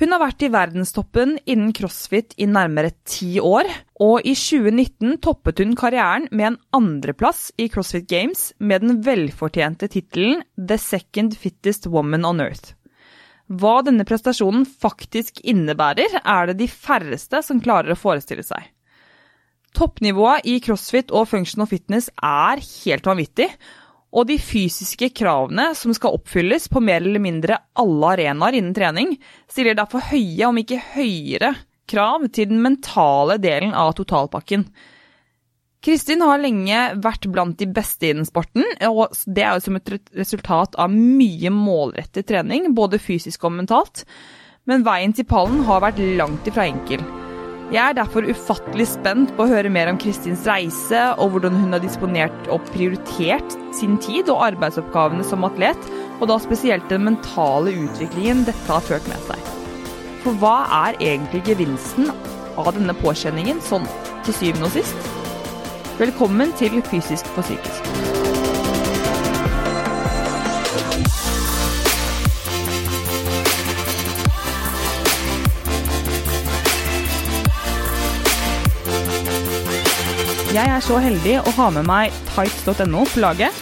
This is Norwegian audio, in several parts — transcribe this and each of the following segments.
Hun har vært i verdenstoppen innen crossfit i nærmere ti år, og i 2019 toppet hun karrieren med en andreplass i CrossFit Games med den velfortjente tittelen The Second Fittest Woman on Earth. Hva denne prestasjonen faktisk innebærer, er det de færreste som klarer å forestille seg. Toppnivået i crossfit og functional fitness er helt vanvittig, og de fysiske kravene som skal oppfylles på mer eller mindre alle arenaer innen trening, stiller derfor høye, om ikke høyere, krav til den mentale delen av totalpakken. Kristin har lenge vært blant de beste innen sporten, og det er jo som et resultat av mye målrettet trening, både fysisk og mentalt. Men veien til pallen har vært langt ifra enkel. Jeg er derfor ufattelig spent på å høre mer om Kristins reise, og hvordan hun har disponert og prioritert sin tid og arbeidsoppgavene som atlet, og da spesielt den mentale utviklingen dette har ført med seg. For hva er egentlig gevinsten av denne påkjenningen, sånn til syvende og sist? Velkommen til Fysisk for psykisk. Jeg er så heldig å ha med meg tights.no på laget,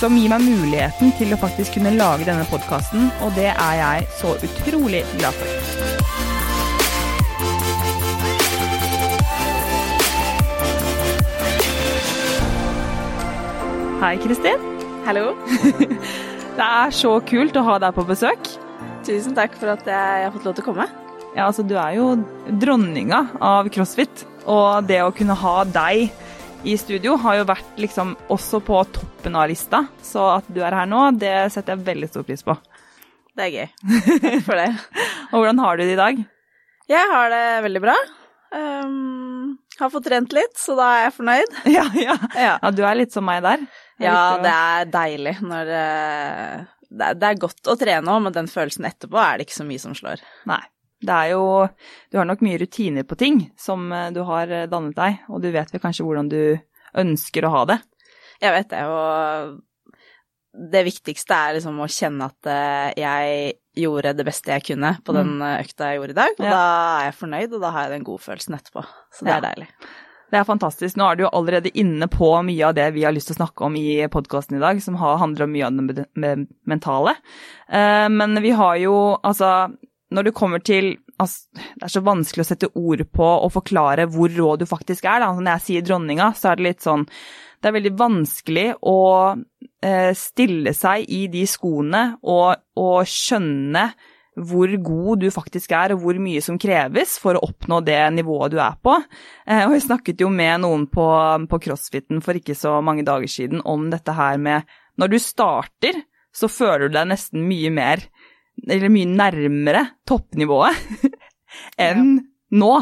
som gir meg muligheten til å faktisk kunne lage denne podkasten, og det er jeg så utrolig glad for. Hei, Kristin. Hallo. det er så kult å ha deg på besøk. Tusen takk for at jeg har fått lov til å komme. Ja, altså Du er jo dronninga av crossfit. Og det å kunne ha deg i studio har jo vært liksom også på toppen av lista. Så at du er her nå, det setter jeg veldig stor pris på. Det er gøy. Takk for det. og hvordan har du det i dag? Jeg har det veldig bra. Um, har fått trent litt, så da er jeg fornøyd. Ja, ja. ja. ja du er litt som meg der. ja, det er deilig når uh, det, er, det er godt å trene òg, men den følelsen etterpå er det ikke så mye som slår. Nei. Det er jo Du har nok mye rutiner på ting som eh, du har eh, dannet deg, og du vet vel kanskje hvordan du ønsker å ha det? Jeg vet det, og det viktigste er liksom å kjenne at eh, jeg gjorde det beste jeg kunne på den mm. økta jeg gjorde i dag, og ja. da er jeg fornøyd, og da har jeg den gode følelsen etterpå. Så det ja. er deilig. Det er fantastisk. Nå er du jo allerede inne på mye av det vi har lyst til å snakke om i podkasten i dag, som handler om mye av det mentale. Men vi har jo altså når det kommer til altså, Det er så vanskelig å sette ord på og forklare hvor rå du faktisk er. Da. Når jeg sier dronninga, så er det litt sånn Det er veldig vanskelig å eh, stille seg i de skoene og, og, skjønne hvor god du faktisk er, og hvor mye som kreves for å oppnå det nivået du er på. Eh, og jeg snakket jo med noen på, på crossfiten for ikke så mange dager siden om dette her med Når du starter, så føler du deg nesten mye mer eller mye nærmere toppnivået enn ja. nå.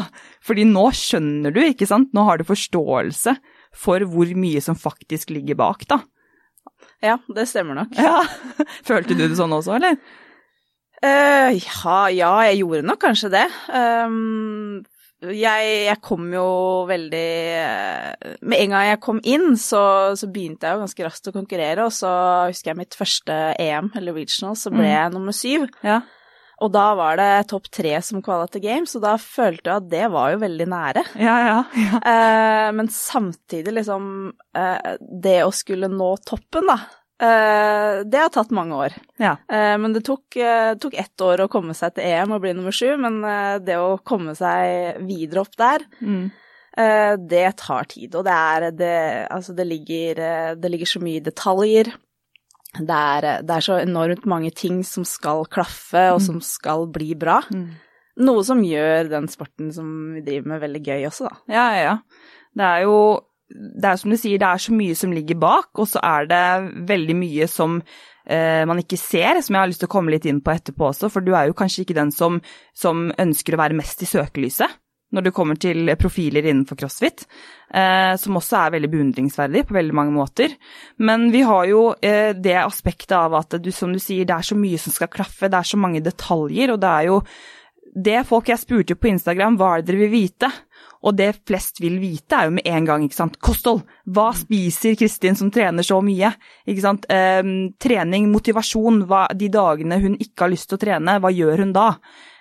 Fordi nå skjønner du, ikke sant. Nå har du forståelse for hvor mye som faktisk ligger bak, da. Ja, det stemmer nok. Ja. Følte du det sånn også, eller? Uh, ja, ja, jeg gjorde nok kanskje det. Um, jeg, jeg, kom jo veldig Med en gang jeg kom inn, så, så, begynte jeg jo ganske raskt å konkurrere, og så husker jeg mitt første EM, eller regional, så ble mm. jeg nummer syv. Ja. Og da var det topp tre som kvala til games, og da følte jeg at det var jo veldig nære. Ja, ja, ja. Eh, men samtidig, liksom eh, Det å skulle nå toppen, da det har tatt mange år. Ja. Uh, men det tok, uh, tok, ett år å komme seg til EM og bli nummer sju, men det å komme seg videre opp der, mm. det tar tid. Og det er det, Altså, det ligger, det ligger så mye detaljer. Det er, det er, så enormt mange ting som skal klaffe, og mm. som skal bli bra. Mm. Noe som gjør den sporten som vi driver med, veldig gøy også, da. Ja, ja, ja. Det er jo det er som du sier, det er så mye som ligger bak, og så er det veldig mye som eh, man ikke ser, som jeg har lyst til å komme litt inn på etterpå også, for du er jo kanskje ikke den som, som ønsker å være mest i søkelyset når det kommer til profiler innenfor crossfit, eh, som også er veldig beundringsverdig på veldig mange måter. Men vi har jo eh, det aspektet av at du, som du sier, det er så mye som skal klaffe, det er så mange detaljer, og det er jo det folk jeg spurte på Instagram, hva er det dere vil vite? Og det flest vil vite, er jo med en gang ikke sant? kosthold. Hva mm. spiser Kristin som trener så mye? Ikke sant? Um, trening, motivasjon. Hva, de dagene hun ikke har lyst til å trene, hva gjør hun da?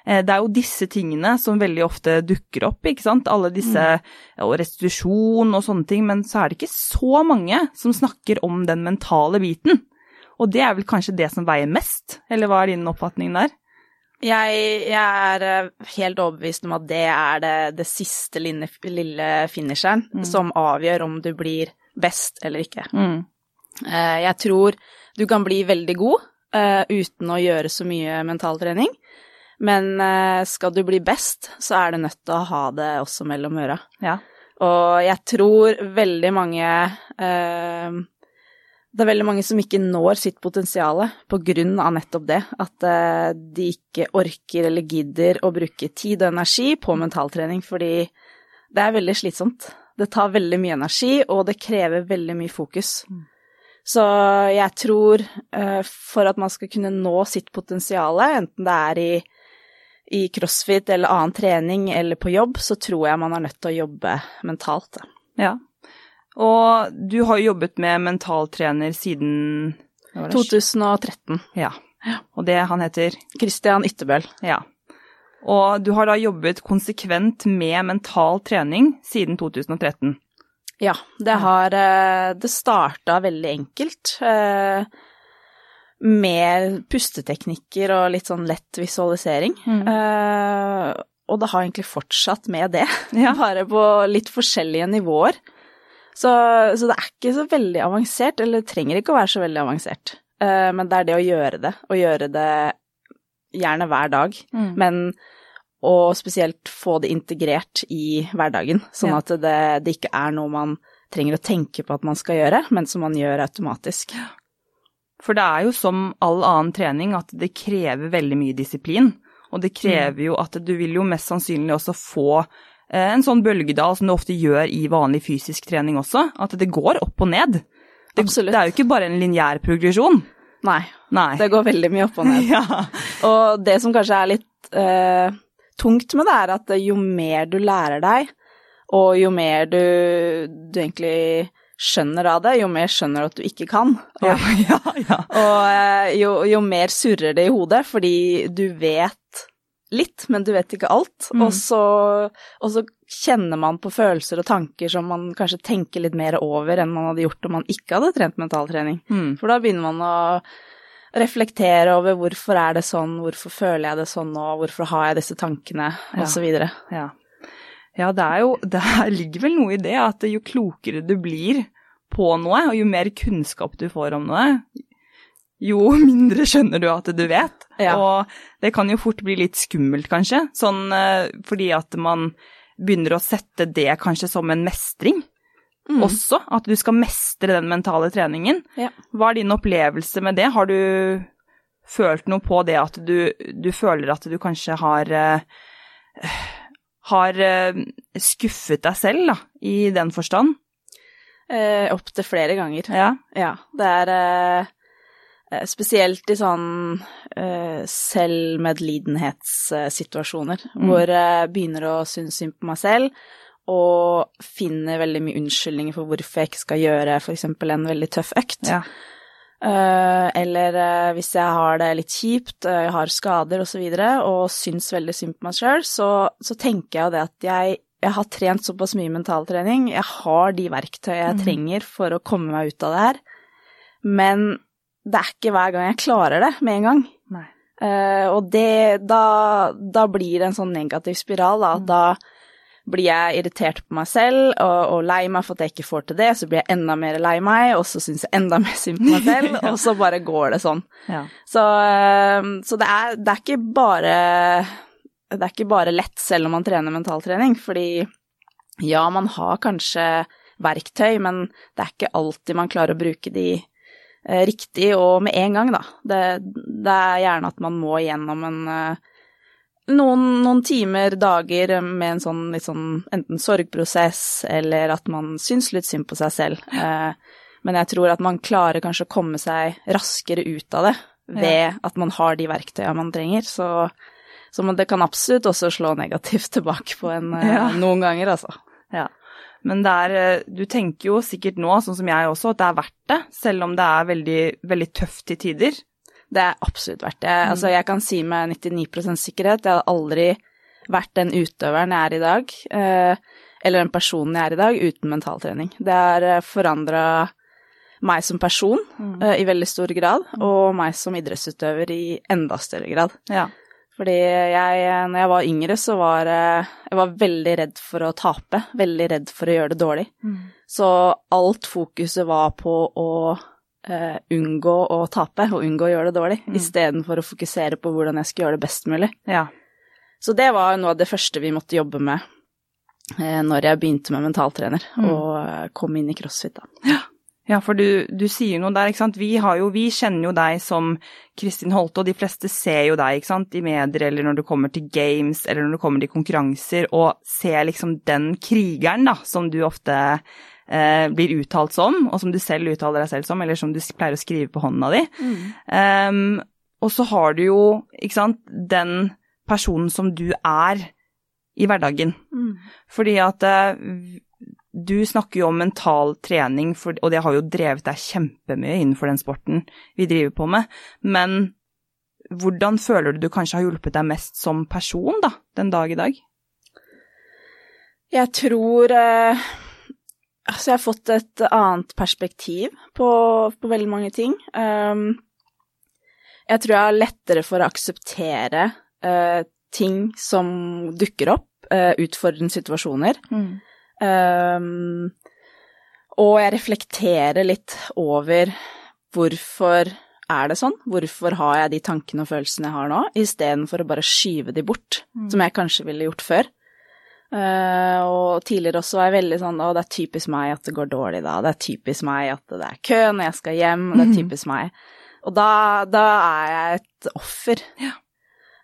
Eh, det er jo disse tingene som veldig ofte dukker opp, ikke sant. Alle disse Og restitusjon og sånne ting. Men så er det ikke så mange som snakker om den mentale biten. Og det er vel kanskje det som veier mest, eller hva er din oppfatning der? Jeg, jeg er eh, helt overbevist om at det er det, det siste lille, lille finisheren mm. som avgjør om du blir best eller ikke. Mm. Eh, jeg tror du kan bli veldig god uh, uten å gjøre så mye mentaltrening. Men skal du bli best, så er du nødt til å ha det også mellom øra. Ja. Og jeg tror veldig mange det er veldig mange som ikke når sitt potensial på grunn av nettopp det. At de ikke orker eller gidder å bruke tid og energi på mentaltrening, fordi det er veldig slitsomt. Det tar veldig mye energi, og det krever veldig mye fokus. Mm. Så jeg tror uh, for at man skal kunne nå sitt potensial, enten det er i, i, crossfit eller annen trening eller på jobb, så tror jeg man er nødt til å jobbe mentalt. Ja. Og du har jo jobbet med mentaltrener siden 2013. Ja. Og det han heter? Christian Ytterbøl. Ja. Og du har da jobbet konsekvent med mental trening siden 2013. Ja, det har eh, Det starta veldig enkelt. Eh, med pusteteknikker og litt sånn lett visualisering. Mm. Eh, og det har egentlig fortsatt med det, ja. bare på litt forskjellige nivåer. Så, så, det er ikke så veldig avansert, eller det trenger ikke å være så veldig avansert. Men det er det å gjøre det, og gjøre det gjerne hver dag. Mm. Men og spesielt få det integrert i hverdagen, sånn ja. at det, det, ikke er noe man trenger å tenke på at man skal gjøre, men som man gjør automatisk. For det er jo som all annen trening at det krever veldig mye disiplin. Og det krever mm. jo at du vil jo mest sannsynlig også få en sånn bølgedal som du ofte gjør i vanlig fysisk trening også, at det går opp og ned. Det, det er jo ikke bare en lineær progresjon. Nei, Nei, det går veldig mye opp og ned. ja. Og det som kanskje er litt eh, tungt med det, er at jo mer du lærer deg, og jo mer du, du egentlig skjønner av det, jo mer skjønner du at du ikke kan. Og, ja, ja, ja. og eh, jo, jo, mer surrer det i hodet, fordi du vet litt, men du vet ikke alt. Mm. Og, så, og, så, kjenner man på følelser og tanker som man kanskje tenker litt mer over enn man hadde gjort om man ikke hadde trent mentaltrening. Mm. For da begynner man å reflektere over hvorfor er det sånn, hvorfor føler jeg det sånn nå, hvorfor har jeg disse tankene, ja. osv. Ja. ja, det er jo Det ligger vel noe i det at jo klokere du blir på noe, og jo mer kunnskap du får om noe, jo mindre skjønner du at du vet. Ja. Og det kan jo fort bli litt skummelt, kanskje, sånn eh, fordi at man begynner å sette det kanskje som en mestring mm. også, at du skal mestre den mentale treningen. Ja. Hva er din opplevelse med det? Har du følt noe på det at du, du føler at du kanskje har uh, har uh, skuffet deg selv, da, i den forstand? Eh, Opptil flere ganger. Ja. ja det er eh, Spesielt i sånn uh, selvmedlidenhetssituasjoner, mm. hvor jeg begynner å synes synd på meg selv og finner veldig mye unnskyldninger for hvorfor jeg ikke skal gjøre f.eks. en veldig tøff økt. Ja. Uh, eller uh, hvis jeg har det litt kjipt, uh, jeg har skader osv., og, så og syns veldig synd på meg sjøl, så, så, tenker jeg jo det at jeg, jeg, har trent såpass mye mentaltrening, jeg har de verktøyene jeg mm. trenger for å komme meg ut av det her, men det er ikke hver gang jeg klarer det med en gang. og det, da, da, blir det en sånn negativ spiral, da. Mm. da blir jeg irritert på meg selv og, og, lei meg for at jeg ikke får til det, så blir jeg enda mer lei meg, og så syns jeg enda mer synd på meg selv, ja. og så bare går det sånn. Ja. Så, uh, så det, er, det, er, ikke bare Det er ikke bare lett selv om man trener mentaltrening, fordi ja, man har kanskje verktøy, men det er ikke alltid man klarer å bruke de riktig og med en gang, da. Det, det, er gjerne at man må gjennom en eh, noen, noen, timer, dager med en sånn litt sånn enten sorgprosess eller at man syns litt synd på seg selv. Eh, men jeg tror at man klarer kanskje å komme seg raskere ut av det ved at man har de verktøyene man trenger. Så, så det kan absolutt også slå negativt tilbake på en eh, ja. noen ganger, altså. Ja. Men er, eh, du tenker jo sikkert nå, sånn som jeg også, at det er verdt det, selv om det er veldig, veldig tøft til tider. Det er absolutt verdt det. Altså, jeg kan si med 99 sikkerhet, jeg hadde aldri vært den utøveren jeg er i dag, eh, eller den personen jeg er i dag, uten mentaltrening. Det har eh, forandra meg som person mm. i veldig stor grad, og meg som idrettsutøver i enda større grad. Ja. Fordi jeg, når jeg var yngre, så var jeg var veldig redd for å tape. Veldig redd for å gjøre det dårlig. Mm. Så alt fokuset var på å uh, unngå å tape og unngå å gjøre det dårlig, mm. istedenfor å fokusere på hvordan jeg skulle gjøre det best mulig. Ja. Så det var noe av det første vi måtte jobbe med uh, når jeg begynte med mentaltrener, mm. og kom inn i crossfit, da. Ja. Ja, for du, du, sier noe der, ikke sant. Vi, jo, vi, kjenner jo deg som Kristin Holte, og de fleste ser jo deg, ikke sant, i medier eller når du kommer til games eller når du kommer til konkurranser, og ser liksom den krigeren, da, som du ofte eh, blir uttalt som, og som du selv uttaler deg selv som, eller som du pleier å skrive på hånda di. Mm. Um, og så har du jo, ikke sant, den personen som du er i hverdagen. Mm. Fordi at eh, du snakker jo om mental trening, for, og det har jo drevet deg kjempemye innenfor den sporten vi driver på med. Men hvordan føler du du kanskje har hjulpet deg mest som person, da, den dag i dag? Jeg tror eh, Altså, jeg har fått et annet perspektiv på, på veldig mange ting. Um, jeg tror jeg har lettere for å akseptere uh, ting som dukker opp, uh, utfordrende situasjoner. Mm. Um, og jeg reflekterer litt over hvorfor er det sånn? Hvorfor har jeg de tankene og følelsene jeg har nå, istedenfor å bare skyve de bort, mm. som jeg kanskje ville gjort før. Uh, og tidligere også var jeg veldig sånn å, det er typisk meg at det går dårlig da, det er typisk meg at det er kø når jeg skal hjem, det er mm. typisk meg. Og da, da er jeg et offer. Ja.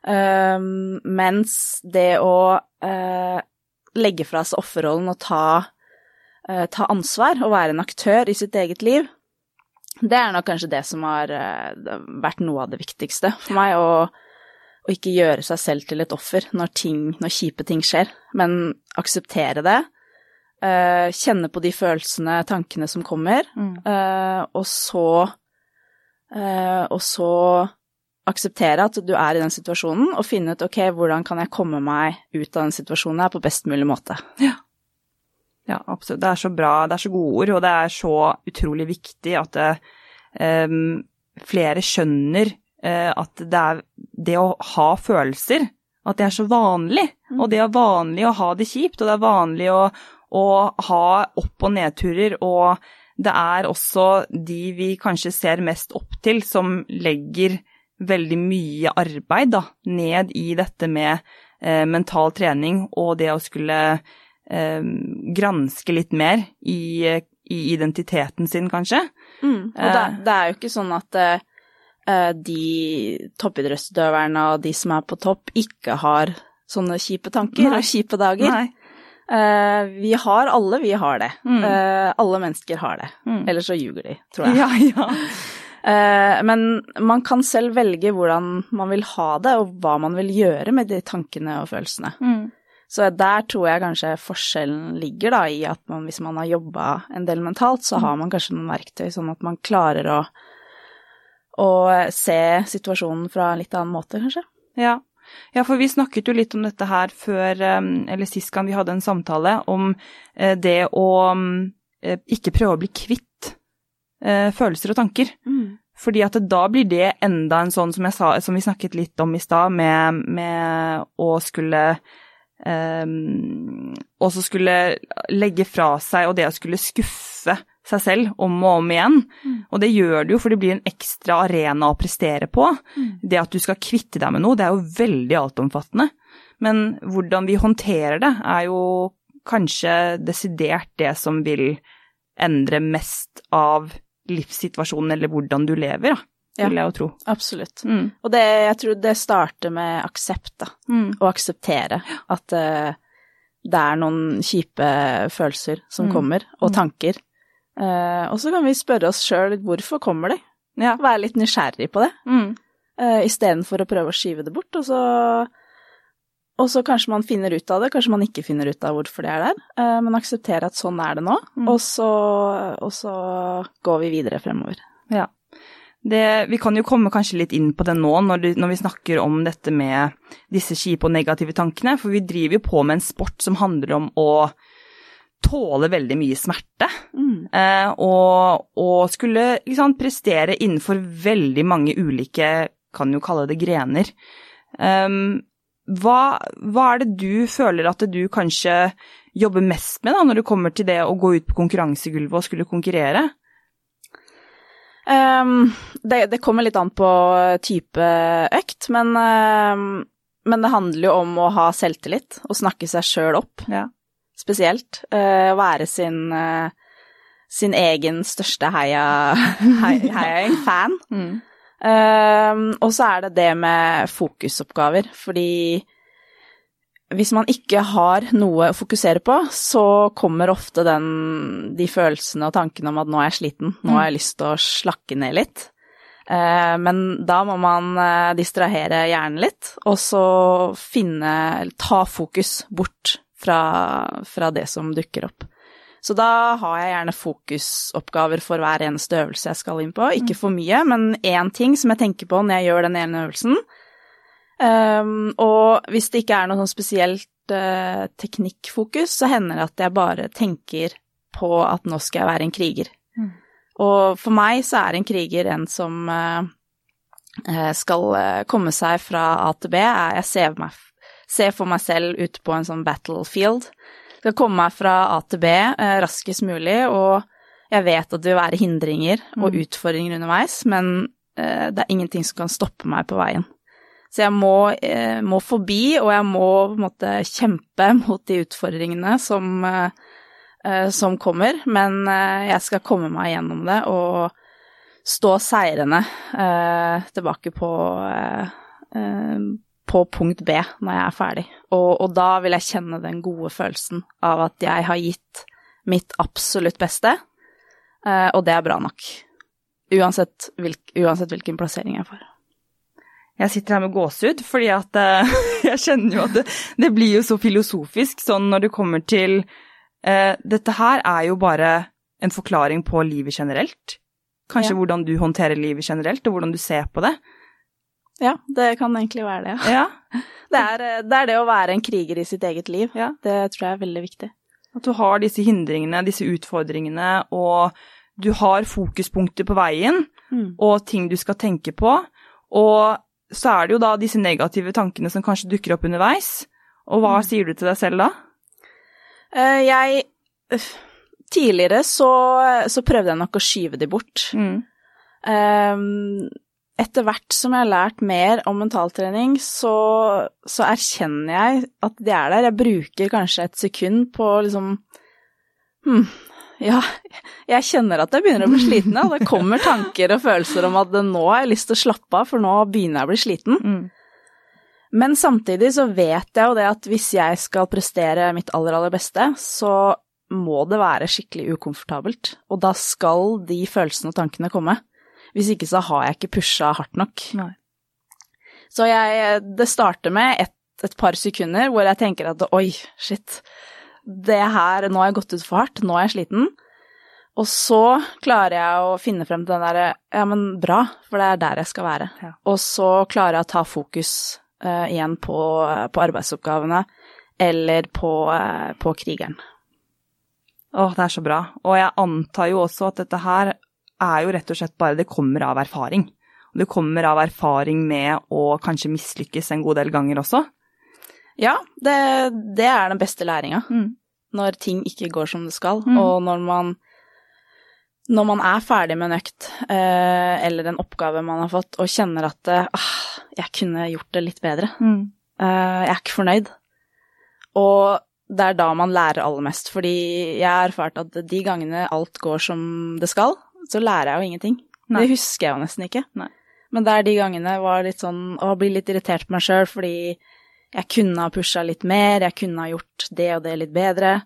Um, mens det å uh, legge fra seg offerrollen og ta, uh, ta, ansvar og være en aktør i sitt eget liv, det er nok kanskje det som har uh, vært noe av det viktigste for meg. Å, å, ikke gjøre seg selv til et offer når, ting, når kjipe ting skjer, men akseptere det. Uh, kjenne på de følelsene, tankene som kommer, mm. og så Og så akseptere at du er i den situasjonen, og finne ut ok, hvordan kan jeg komme meg ut av den situasjonen her på best mulig måte. Ja. ja absolutt. Det er så bra, det er så gode ord, og det er så utrolig viktig at det, um, flere skjønner uh, at det er det å ha følelser, at det er så vanlig. Mm. Og det er vanlig å ha det kjipt, og det er vanlig å, å ha opp- og nedturer, og det er også de vi kanskje ser mest opp til, som legger veldig mye arbeid da, ned i dette med eh, mental trening og det å skulle eh, granske litt mer i, i, identiteten sin, kanskje. Mm, og det, det, er jo ikke sånn at eh, de toppidrettsutøverne og de som er på topp, ikke har sånne kjipe tanker Nei. og kjipe dager. Nei. Uh, vi har alle, vi har det. Mm. Uh, alle mennesker har det. Mm. Ellers så ljuger de, tror jeg. Ja, ja. Eh, men man kan selv velge hvordan man vil ha det, og hva man vil gjøre med de tankene og følelsene. Mm. Så der tror jeg kanskje forskjellen ligger da i at man, hvis man har jobba en del mentalt, så mm. har man kanskje noen verktøy sånn at man klarer å, å se situasjonen fra en litt annen måte, kanskje. Ja. ja. for vi snakket jo litt om dette her før, eh, eller sist gang vi hadde en samtale, om eh, det å ikke prøve å bli kvitt eh, følelser og tanker. Mm. Fordi at da blir det enda en sånn, som, jeg sa, som vi snakket litt om i stad, med, med, å skulle eh, Også skulle legge fra seg, og det å skulle skuffe seg selv om og om igjen. Mm. Og det gjør det jo, for det blir en ekstra arena å prestere på. Mm. Det at du skal kvitte deg med noe, det er jo veldig altomfattende. Men hvordan vi håndterer det, er jo kanskje desidert det som vil endre mest av livssituasjonen eller hvordan du lever, da, vil ja, jeg jo tro. Absolutt. Mm. Og det, jeg tror det starter med aksept, da. Mm. Å akseptere at uh, det er noen kjipe følelser som mm. kommer, og mm. tanker. Uh, og så kan vi spørre oss sjøl hvorfor kommer de? Ja. Være litt nysgjerrig på det. Mm. Uh, Istedenfor å prøve å skyve det bort, og så og så kanskje man finner ut av det, kanskje man ikke finner ut av hvorfor det er der, uh, men akseptere at sånn er det nå, mm. og, så, og, så, går vi videre fremover. Ja. Det, vi kan jo komme kanskje litt inn på det nå, når, du, når vi snakker om dette med disse kjipe og negative tankene. For vi driver jo på med en sport som handler om å tåle veldig mye smerte. Mm. Eh, og, og, skulle liksom, prestere innenfor veldig mange ulike, kan jo kalle det grener. Um, hva, hva, er det du føler at du kanskje jobber mest med da, når det kommer til det å gå ut på konkurransegulvet og skulle konkurrere? Um, det, det, kommer litt an på type økt, men, um, men, det handler jo om å ha selvtillit og snakke seg sjøl opp, ja. spesielt. Uh, være sin, uh, sin, egen største heia, heia, heia fan. Mm. Um, og så er det det med fokusoppgaver, fordi hvis man ikke har noe å fokusere på, så kommer ofte den, de følelsene og tankene om at nå er jeg sliten, nå har jeg lyst til å slakke ned litt. Eh, men da må man eh, distrahere hjernen litt, og så finne Ta fokus bort fra, fra det som dukker opp. Så da har jeg gjerne fokusoppgaver for hver eneste øvelse jeg skal inn på. Ikke for mye, men én ting som jeg tenker på når jeg gjør den ene øvelsen, Um, og hvis det ikke er noe sånn spesielt uh, teknikkfokus, så hender det at jeg bare tenker på at nå skal jeg være en kriger. Mm. Og for meg så er en kriger en som uh, skal komme seg fra A til B. Jeg ser, meg, ser, for meg selv ute på en sånn battlefield. Skal komme meg fra A til B uh, raskest mulig, og jeg vet at det vil være hindringer og mm. utfordringer underveis, men det er ingenting som kan stoppe meg på veien. Så jeg må, eh, må, forbi, og jeg må på en måte kjempe mot de utfordringene som, eh, eh, som kommer. Men jeg skal komme meg gjennom det og stå seirende tilbake på, på punkt B når jeg er ferdig. Og, og, da vil jeg kjenne den gode følelsen av at jeg har gitt mitt absolutt beste, og det er bra nok. Uansett, hvilk, uansett hvilken plassering jeg får. Jeg sitter her med gåsehud, fordi at uh, jeg kjenner jo at det, det, blir jo så filosofisk sånn når det kommer til uh, Dette her er jo bare en forklaring på livet generelt. Kanskje ja. hvordan du håndterer livet generelt, og hvordan du ser på det. Ja, det kan egentlig være det. Ja. ja. Det, er, eh, det, er, det å være en kriger i sitt eget liv. Ja. Det tror jeg er veldig viktig. At du har disse hindringene, disse utfordringene, og du har fokuspunkter på veien, mm. og ting du skal tenke på. Og så er det jo da disse negative tankene som kanskje dukker opp underveis. Og hva mm. sier du til deg selv da? Uh, jeg Tidligere så, så, prøvde jeg nok å skyve de bort. Mm. Um, etter hvert som jeg har lært mer om mentaltrening, så, så, erkjenner jeg at de er der. Jeg bruker kanskje et sekund på liksom hm, ja, jeg kjenner at jeg begynner å bli sliten. Ja. Det kommer tanker og følelser om at nå har jeg lyst til å slappe av, for nå begynner jeg å bli sliten. Mm. Men samtidig så vet jeg jo det at hvis jeg skal prestere mitt aller, aller beste, så må det være skikkelig ukomfortabelt. Og da skal de følelsene og tankene komme. Hvis ikke så har jeg ikke pusha hardt nok. Nei. Så jeg Det starter med et, et par sekunder hvor jeg tenker at oi, shit det her, nå har jeg gått ut for hardt, nå er jeg sliten. Og så klarer jeg å finne frem til den derre ja, men bra, for det er der jeg skal være. Ja. Og så klarer jeg å ta fokus uh, igjen på, på, arbeidsoppgavene eller på, uh, på krigeren. Åh, det er så bra. Og jeg antar jo også at dette her er jo rett og slett bare det kommer av erfaring. Og det kommer av erfaring med å kanskje mislykkes en god del ganger også. Ja, det, det er den beste læringa. Mm. Når ting ikke går som det skal, mm. og når man når man er ferdig med en økt eh, eller en oppgave man har fått, og kjenner at ah, jeg kunne gjort det litt bedre. Mm. Eh, jeg er ikke fornøyd. Og det er da man lærer aller mest, fordi jeg har erfart at de gangene alt går som det skal, så lærer jeg jo ingenting. Nei. Det husker jeg jo nesten ikke. Nei. Men det er de gangene var litt sånn å bli litt irritert på meg sjøl fordi jeg kunne ha pusha litt mer, jeg kunne ha gjort det og det litt bedre.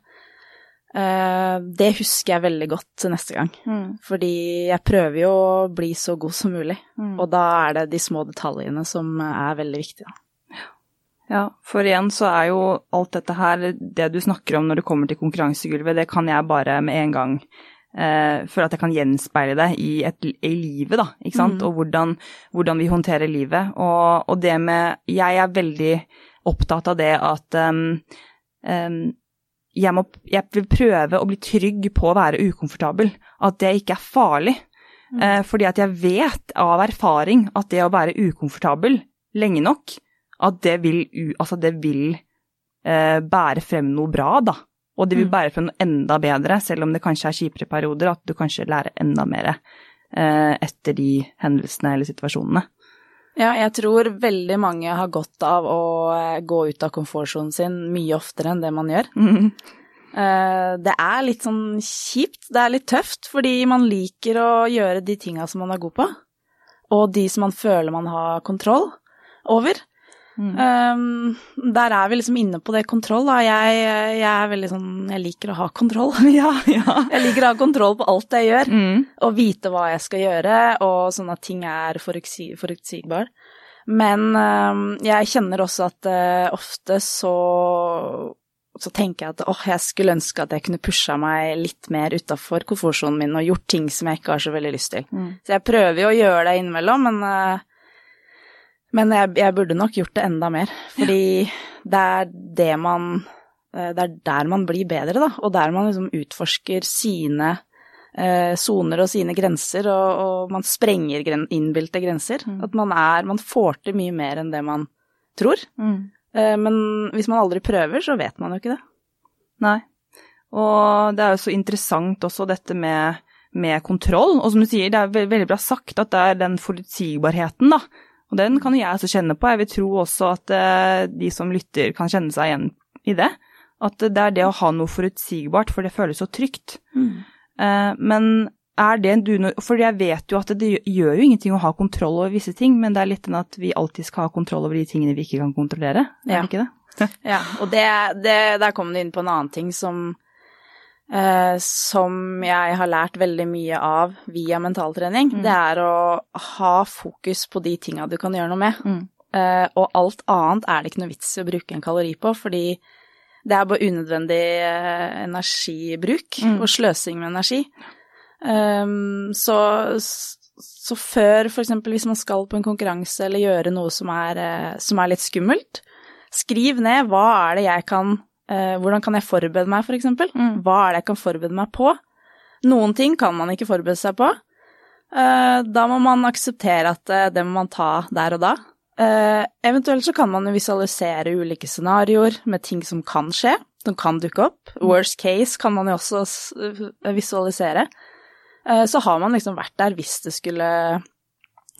Uh, det husker jeg veldig godt til neste gang, mm. fordi jeg prøver jo å bli så god som mulig. Mm. Og da er det de små detaljene som er veldig viktige. Ja, for igjen så er jo alt dette her, det du snakker om når det kommer til konkurransegulvet, det kan jeg bare med en gang eh, føler at jeg kan gjenspeile det i, et, i livet, da, ikke sant, Mm. og hvordan, hvordan vi håndterer livet. Og, og det med Jeg er veldig opptatt av det at um, um, jeg, må, jeg vil prøve å bli trygg på å være ukomfortabel. At det ikke er farlig. Eh, fordi at jeg vet av erfaring at det å være ukomfortabel lenge nok, at det vil, altså det vil eh, bære frem noe bra, da. Og det vil Mm. bære frem noe enda bedre, selv om det kanskje er kjipere perioder, at du kanskje lærer enda mer eh, etter de hendelsene eller situasjonene. Ja, jeg tror veldig mange har godt av å eh, gå ut av komfortsonen sin mye oftere enn det man gjør. Eh, Det er litt sånn kjipt, det er litt tøft, fordi man liker å gjøre de tinga som man er god på, og de som man føler man har kontroll over. Mm. Um, der er vi liksom inne på det kontroll, da. Jeg, jeg er veldig sånn Jeg liker å ha kontroll. Ja, ja. Jeg liker å ha kontroll på alt jeg gjør, Mm. og vite hva jeg skal gjøre, og sånn at ting er forutsi forutsigbare. Men um, jeg kjenner også at uh, ofte så så tenker jeg at åh, jeg skulle ønske at jeg kunne pusha meg litt mer utafor komfortsonen min og gjort ting som jeg ikke har så veldig lyst til. Mm. Så jeg prøver jo å gjøre det innimellom, men, eh, men jeg, jeg burde nok gjort det enda mer. Fordi det er det man eh, Det er der man blir bedre, da. Og der man liksom utforsker sine eh, og sine grenser, og, og man sprenger gren innbilte grenser. Mm. At man er Man får til mye mer enn det man tror. Mm. Eh, men hvis man aldri prøver, så vet man jo ikke det. Nei. Og det er jo så interessant også dette med, med kontroll. Og som du sier, det er veldig bra sagt at det er den forutsigbarheten, da. Og den kan jo jeg også kjenne på. Jeg vil tro også at eh, de som lytter kan kjenne seg igjen i det. At det er det å ha noe forutsigbart, for det føles så trygt. Mm. men er det du For jeg vet jo at det gjør jo ingenting å ha kontroll over visse ting, men det er litt den at vi alltid skal ha kontroll over de tingene vi ikke kan kontrollere. Er Ja. det ikke det? Ja, og det, det, der kom du inn på en annen ting som, eh, som jeg har lært veldig mye av via mentaltrening. Mm. Det er å ha fokus på de tinga du kan gjøre noe med. Mm. Eh, og alt annet er det ikke noe vits i å bruke en kalori på, fordi det er bare unødvendig eh, energibruk Mm. og sløsing med energi. Um, så, så før, eksempel hvis man skal på en konkurranse eller gjøre noe som er, eh, som er litt skummelt, skriv ned hva er det jeg kan eh, Hvordan kan jeg forberede meg, for eksempel? Mm. Hva er det jeg kan forberede meg på? Noen ting kan man ikke forberede seg på. Eh, da må man akseptere at eh, det må man ta der og da. Eh, eventuelt så kan man visualisere ulike scenarioer med ting som kan skje, som kan dukke opp. Worst case kan man jo også visualisere. Så har man liksom vært der hvis det skulle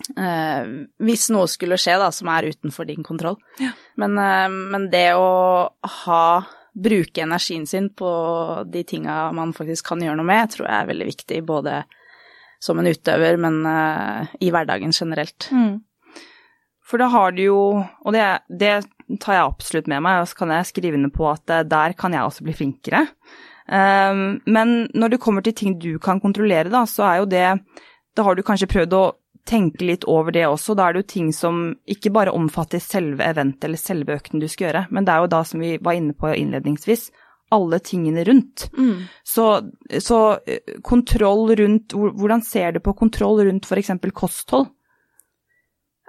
Hvis noe skulle skje da, som er utenfor din kontroll. Ja. Men, eh, men det å ha Bruke energien sin på de tinga man faktisk kan gjøre noe med, tror jeg er veldig viktig, både som en utøver, men eh, i hverdagen generelt. Mm. For da har du jo, og det, det tar jeg absolutt med meg, og så kan jeg skrive under på at eh, der kan jeg også bli flinkere. Um, men når det kommer til ting du kan kontrollere, da, så er jo det Da har du kanskje prøvd å tenke litt over det også. Da er det jo ting som ikke bare omfatter selve eventet eller selve økten du skal gjøre, men det er jo da, som vi var inne på innledningsvis, alle tingene rundt. Så, så eh, kontroll rundt Hvordan ser du på kontroll rundt f.eks. kosthold?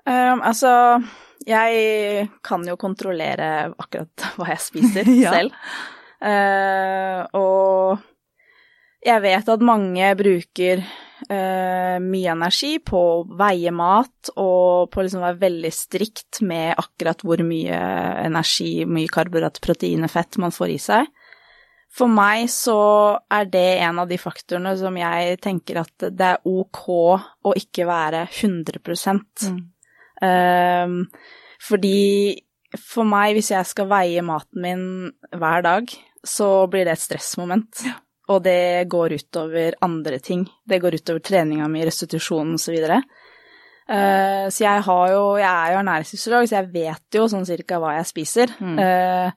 Um, altså, jeg kan jo kontrollere akkurat hva jeg spiser Ja. selv. Uh, og jeg vet at mange bruker eh, mye energi på å veie mat og på å liksom være veldig strikt med akkurat hvor mye energi, mye karbohydrat, og fett man får i seg. For meg så er det en av de faktorene som jeg tenker at det er ok å ikke være 100% Ehm, fordi for meg, hvis jeg skal veie maten min hver dag, så blir det et stressmoment. Og det går utover andre ting. Det går utover treninga mi, restitusjonen osv. Uh, så jeg har jo Jeg er jo ernæringsfysiolog, så jeg vet jo sånn cirka hva jeg spiser. Mm. Eh,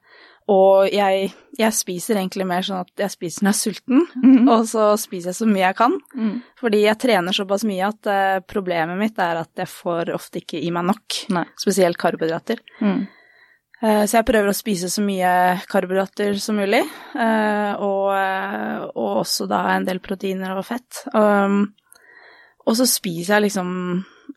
og jeg, jeg spiser egentlig mer sånn at jeg spiser når jeg er sulten, Mm. og så spiser jeg så mye jeg kan. Mm. Fordi jeg trener såpass mye at eh, problemet mitt er at jeg får ofte ikke i meg nok, Nei. spesielt karbohydrater. Mm. Eh, så jeg prøver å spise så mye karbohydrater som mulig, eh, og, eh, og, også da en del proteiner og fett. Um, og så spiser jeg liksom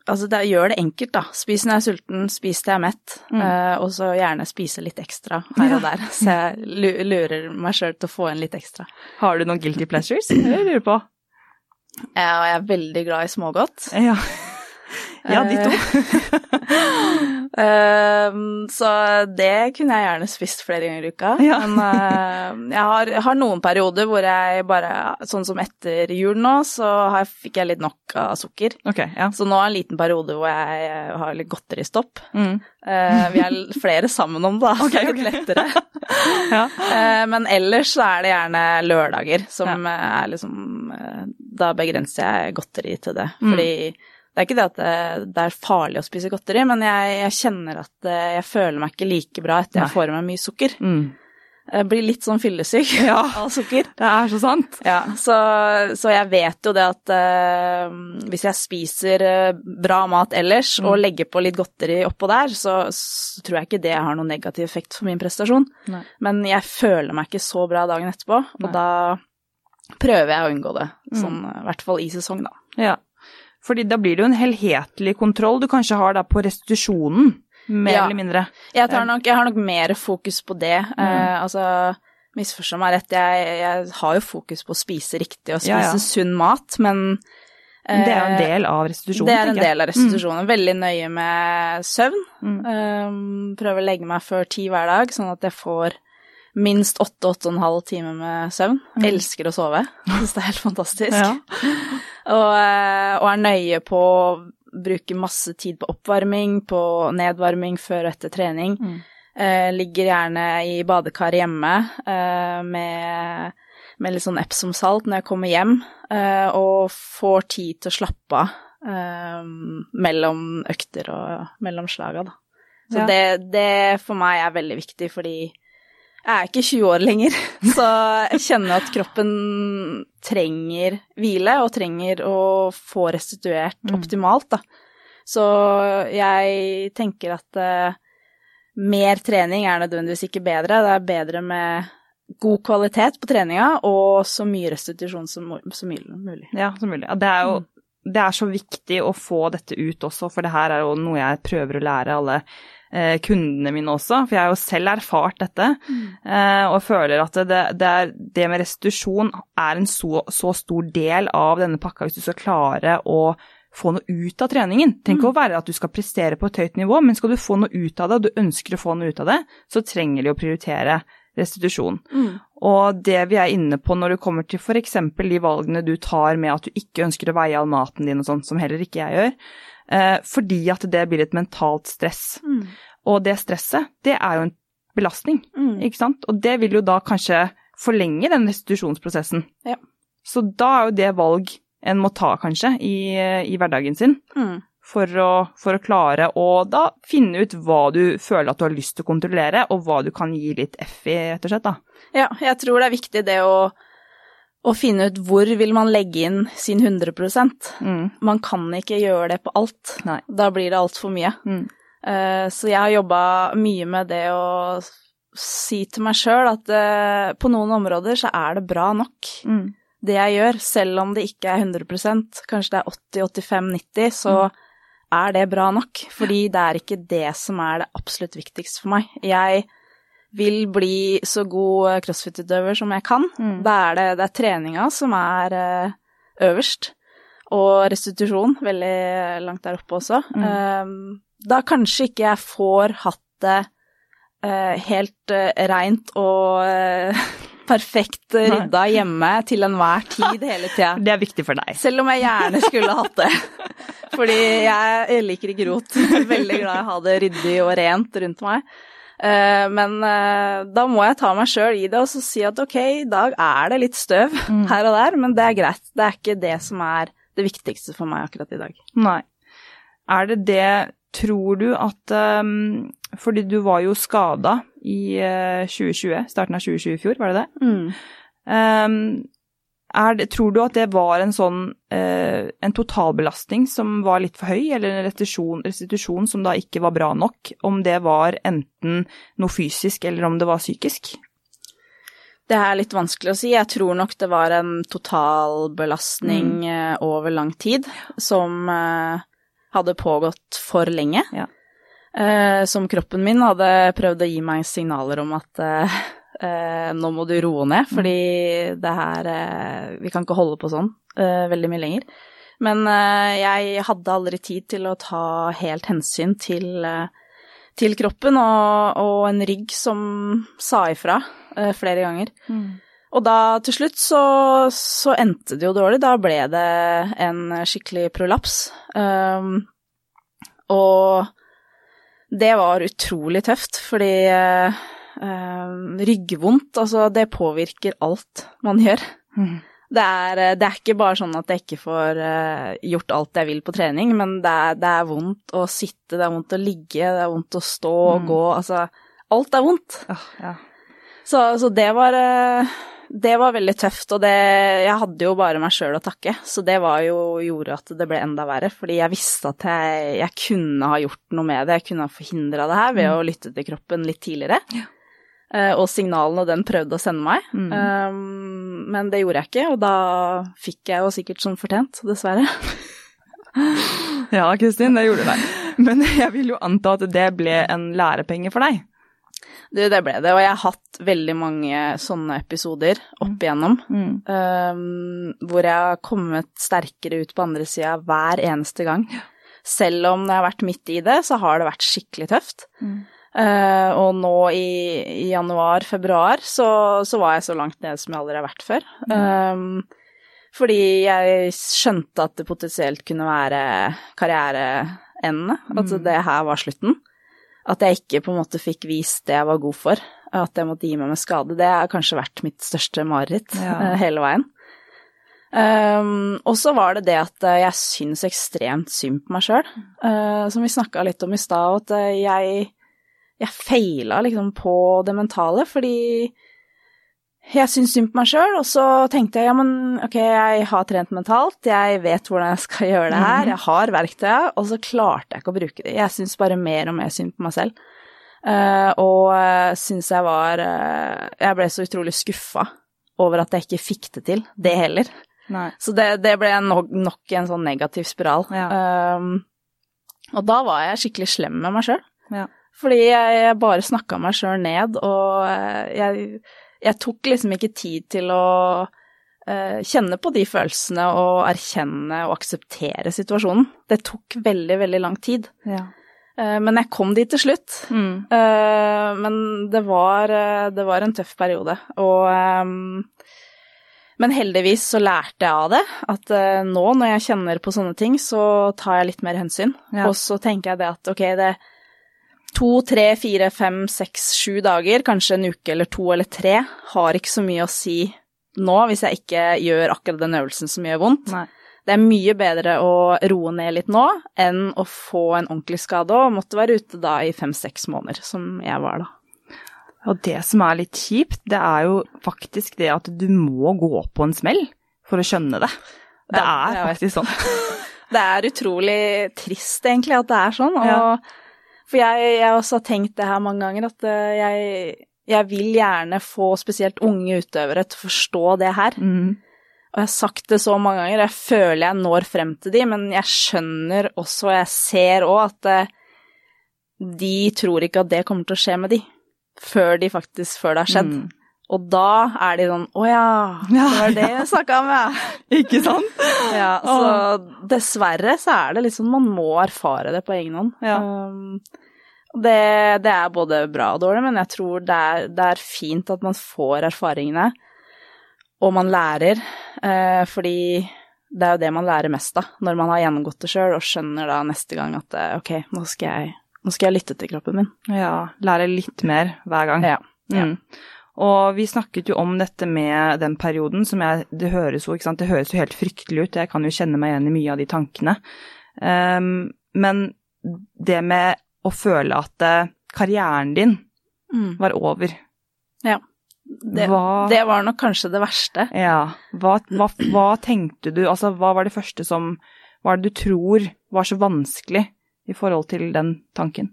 Altså, det gjør det enkelt, da. Spis når jeg er sulten, spis til jeg er mett, mm. og så gjerne spise litt ekstra her og der. Så jeg lurer meg sjøl til å få inn litt ekstra. Har du noen guilty pleasures? Jeg lurer på. Ja, jeg er veldig glad i smågodt. Ja. Ja, de to. uh, så det kunne jeg gjerne spist flere ganger i uka. Ja. Men uh, jeg, har, har, noen perioder hvor jeg bare Sånn som etter jul nå, så jeg, fikk jeg litt nok av sukker. Okay, ja. Så nå er en liten periode hvor jeg har litt godteristopp. Mm. Vi er flere sammen om det, da. Okay, okay. litt lettere. ja. men ellers så er det gjerne lørdager som er liksom Da begrenser jeg godteri til det. Mm. Det er ikke det at det, det er farlig å spise godteri, men jeg, jeg, kjenner at eh, jeg føler meg ikke like bra etter jeg får i meg mye sukker. Mm. Jeg blir litt sånn fyllesyk ja, av sukker. Det er så sant. Ja, så, så jeg vet jo det at uh, hvis jeg spiser bra mat ellers mm. og legger på litt godteri oppå der, så, så, tror jeg ikke det har noen negativ effekt for min prestasjon. Nei. Men jeg føler meg ikke så bra dagen etterpå, og Nei. da prøver jeg å unngå det. Sånn, mm. I hvert fall i sesong, da. Ja. Fordi da blir det jo en helhetlig kontroll du kanskje har da på restitusjonen, mer ja. eller mindre. Jeg, nok, jeg, har nok mer fokus på det. Mm. Eh, altså, misforstå meg rett, jeg, jeg, har jo fokus på å spise riktig og spise ja, ja. sunn mat, men eh, Det er jo en del av restitusjonen, Det er en del av restitusjonen. Mm. Veldig nøye med søvn. Mm. Eh, prøver å legge meg før ti hver dag, sånn at jeg får minst åtte, åtte og en halv time med søvn. Mm. Elsker å sove. Syns det er helt fantastisk. Ja. og, eh, og, er nøye på å bruke masse tid på oppvarming, på nedvarming før og etter trening. Mm. Eh, ligger gjerne i badekar hjemme eh, med, med, litt sånn Epsom-salt når jeg kommer hjem, eh, og får tid til å slappe av eh, mellom økter og mellom slaga, da. Så ja. det, det for meg er veldig viktig, fordi jeg er ikke 20 år lenger, så jeg kjenner at kroppen trenger hvile og trenger å få restituert mm. optimalt, da. Så jeg tenker at uh, mer trening er nødvendigvis ikke bedre. Det er bedre med god kvalitet på treninga og så mye restitusjon som, som mulig. Ja, som mulig. Det er jo mm. det er så viktig å få dette ut også, for det her er jo noe jeg prøver å lære alle kundene mine også, for jeg har jo selv erfart dette. Mm. Eh, og føler at det, det, er, det, med restitusjon er en så, så, stor del av denne pakka hvis du skal klare å få noe ut av treningen. Tenk mm. å være at du skal prestere på et høyt nivå, men skal du få noe ut av det, og du ønsker å få noe ut av det, så trenger de å prioritere restitusjon. Mm. Og det vi er inne på når det kommer til f.eks. de valgene du tar med at du ikke ønsker å veie all maten din og sånn, som heller ikke jeg gjør, Eh, fordi at det blir et mentalt stress. Mm. Og det stresset, det er jo en belastning, mm. ikke sant. Og det vil jo da kanskje forlenge den restitusjonsprosessen. Ja. Så da er jo det valg en må ta, kanskje, i, i hverdagen sin. Mm. For, å, for, å, klare å da finne ut hva du føler at du har lyst til å kontrollere, og hva du kan gi litt F i, rett og slett, da. Ja, jeg tror det er viktig det å å finne ut hvor vil man legge inn sin 100 mm. Man kan ikke gjøre det på alt. Nei. Da blir det altfor mye. Mm. Uh, så jeg har jobba mye med det å si til meg sjøl at uh, på noen områder så er det bra nok. Mm. Det jeg gjør, selv om det ikke er 100% kanskje det er 80-85-90, så mm. Er det bra nok. Fordi det er ikke det som er det absolutt viktigste for meg. Jeg vil bli så god crossfit-utøver som jeg kan, mm. da er det, det er treninga som er uh, øverst. Og restitusjon veldig langt der oppe også. Mm. Um, da kanskje ikke jeg får hatt det uh, helt reint og perfekt rydda hjemme til enhver tid hele tida. Det er viktig for deg. Selv om jeg gjerne skulle hatt det. Fordi jeg liker ikke rot. Veldig glad i å ha det ryddig og rent rundt meg. Eh, men eh, da må jeg ta meg sjøl i det og så si at ok, i dag er det litt støv mm. her og der, men det er greit. Det er ikke det som er det viktigste for meg akkurat i dag. Nei. Er det det Tror du at um, Fordi du var jo skada i uh, 2020, starten av 2020 i fjor, var det det? Mm. Um, Det, tror du at det var en sånn uh, en totalbelastning som var litt for høy, eller en restitusjon, restitusjon, som da ikke var bra nok? Om det var enten noe fysisk eller om det var psykisk? Det er litt vanskelig å si. Jeg tror nok det var en totalbelastning mm. Eh, over lang tid som uh, hadde pågått for lenge. Ja. Eh, som kroppen min hadde prøvd å gi meg signaler om at eh, eh, nå må du roe ned, mm. fordi det her eh, Vi kan ikke holde på sånn eh, veldig mye lenger. Men jeg hadde aldri tid til å ta helt hensyn til, til kroppen, og, og, en rygg som sa ifra flere ganger. Mm. Og da til slutt så, så, endte det jo dårlig. Da ble det en skikkelig prolaps. Um, og det var utrolig tøft, fordi uh, Uh, ryggvondt, altså det påvirker alt man gjør. Mm. Det, er, eh, det, er, ikke bare sånn at jeg ikke får eh, gjort alt jeg vil på trening, men det er, det er, vondt å sitte, det er vondt å ligge, det er vondt å stå og mm. gå. Altså, alt er vondt. Oh, ja. så, så, det var uh, det var veldig tøft, og det Jeg hadde jo bare meg sjøl å takke, så det var jo gjorde at det ble enda verre. Fordi jeg visste at jeg, jeg kunne ha gjort noe med det, jeg kunne ha forhindra det her ved mm. å lytte til kroppen litt tidligere. Ja. Uh, og signalene den prøvde å sende meg. Mm. Um, men det gjorde jeg ikke, og da fikk jeg jo sikkert som fortjent, dessverre. ja, Kristin, det gjorde det. Men jeg vil jo anta at det ble en lærepenge for deg? Du, det ble det, og jeg har hatt veldig mange sånne episoder opp igjennom. Mm. Um, hvor jeg har kommet sterkere ut på andre sida hver eneste gang. Selv om jeg har vært midt i det, så har det vært skikkelig tøft. Mm. Uh, og nå i, i januar-februar så, så, var jeg så langt nede som jeg aldri har vært før. Mm. Um, fordi jeg skjønte at det potensielt kunne være karriereendene. Mm. At det her var slutten. At jeg ikke på en måte fikk vist det jeg var god for. At jeg måtte gi meg med skade. Det har kanskje vært mitt største mareritt ja. uh, hele veien. Um, og så var det det at jeg syns ekstremt synd på meg sjøl. Uh, som vi snakka litt om i stad, at jeg jeg feila liksom på det mentale, fordi jeg syntes synd på meg sjøl, og så tenkte jeg ja, men ok, jeg har trent mentalt, jeg vet hvordan jeg skal gjøre det her, mhm. jeg har verktøya, og så klarte jeg ikke å bruke det. Jeg syns bare mer og mer synd på meg selv. Uh, og uh, syns jeg var uh, Jeg ble så utrolig skuffa over at jeg ikke fikk det til, det heller. Nei. Så det, det ble nok, nok, en sånn negativ spiral. Ja. Um, og da var jeg skikkelig slem med meg sjøl. Ja. Fordi jeg, jeg bare snakka meg sjøl ned, og eh, jeg, jeg, tok liksom ikke tid til å uh, kjenne på de følelsene og erkjenne og akseptere situasjonen. Det tok veldig, veldig lang tid. Ja. Uh, men jeg kom dit til slutt. Mm. Uh, men det var, det var, en tøff periode. Og um, men heldigvis så lærte jeg av det, at nå når jeg kjenner på sånne ting, så tar jeg litt mer hensyn. Ja. Og så tenker jeg det at ok, det, to, tre, fire, fem, seks, sju dager, kanskje en uke eller to eller tre, har ikke så mye å si nå hvis jeg ikke gjør akkurat den øvelsen som gjør vondt. Nei. Det er mye bedre å roe ned litt nå enn å få en ordentlig skade og måtte være ute da i fem-seks måneder, som jeg var da. Og det som er litt kjipt, det er jo faktisk det at du må gå på en smell for å skjønne det. Det er faktisk sånn. det er utrolig trist, egentlig, at det er sånn. og ja for jeg, jeg også har tenkt det her mange ganger, at eh, jeg, jeg vil gjerne få spesielt unge utøvere til å forstå det her. Mm. Og jeg har sagt det så mange ganger, jeg føler jeg når frem til de, men jeg skjønner også, og jeg ser òg, at eh, de tror ikke at det kommer til å skje med de, før, de faktisk, før det har skjedd. Mm. Og da er de sånn Å ja, det var det jeg snakka om, ja. Ikke sant? Ja, så dessverre så er det liksom Man må erfare det på egen hånd. Ja. Um, det, det, er både bra og dårlig, men jeg tror det er, det er fint at man får erfaringene, og man lærer, eh, fordi det er jo det man lærer mest av, når man har gjennomgått det sjøl og skjønner da neste gang at eh, ok, nå skal, jeg, nå skal jeg lytte til kroppen min. Ja, lære litt mer hver gang. Ja. ja. Mm. Og vi snakket jo om dette med den perioden som jeg Det høres jo, det høres jo helt fryktelig ut, jeg kan jo kjenne meg igjen i mye av de tankene. Um, men det med å føle at uh, karrieren din mm. var over. Ja. Det, Hva- det var nok kanskje det verste. Ja. Hva, hva, hva tenkte du Altså, hva var det første som Hva er det du tror var så vanskelig i forhold til den tanken?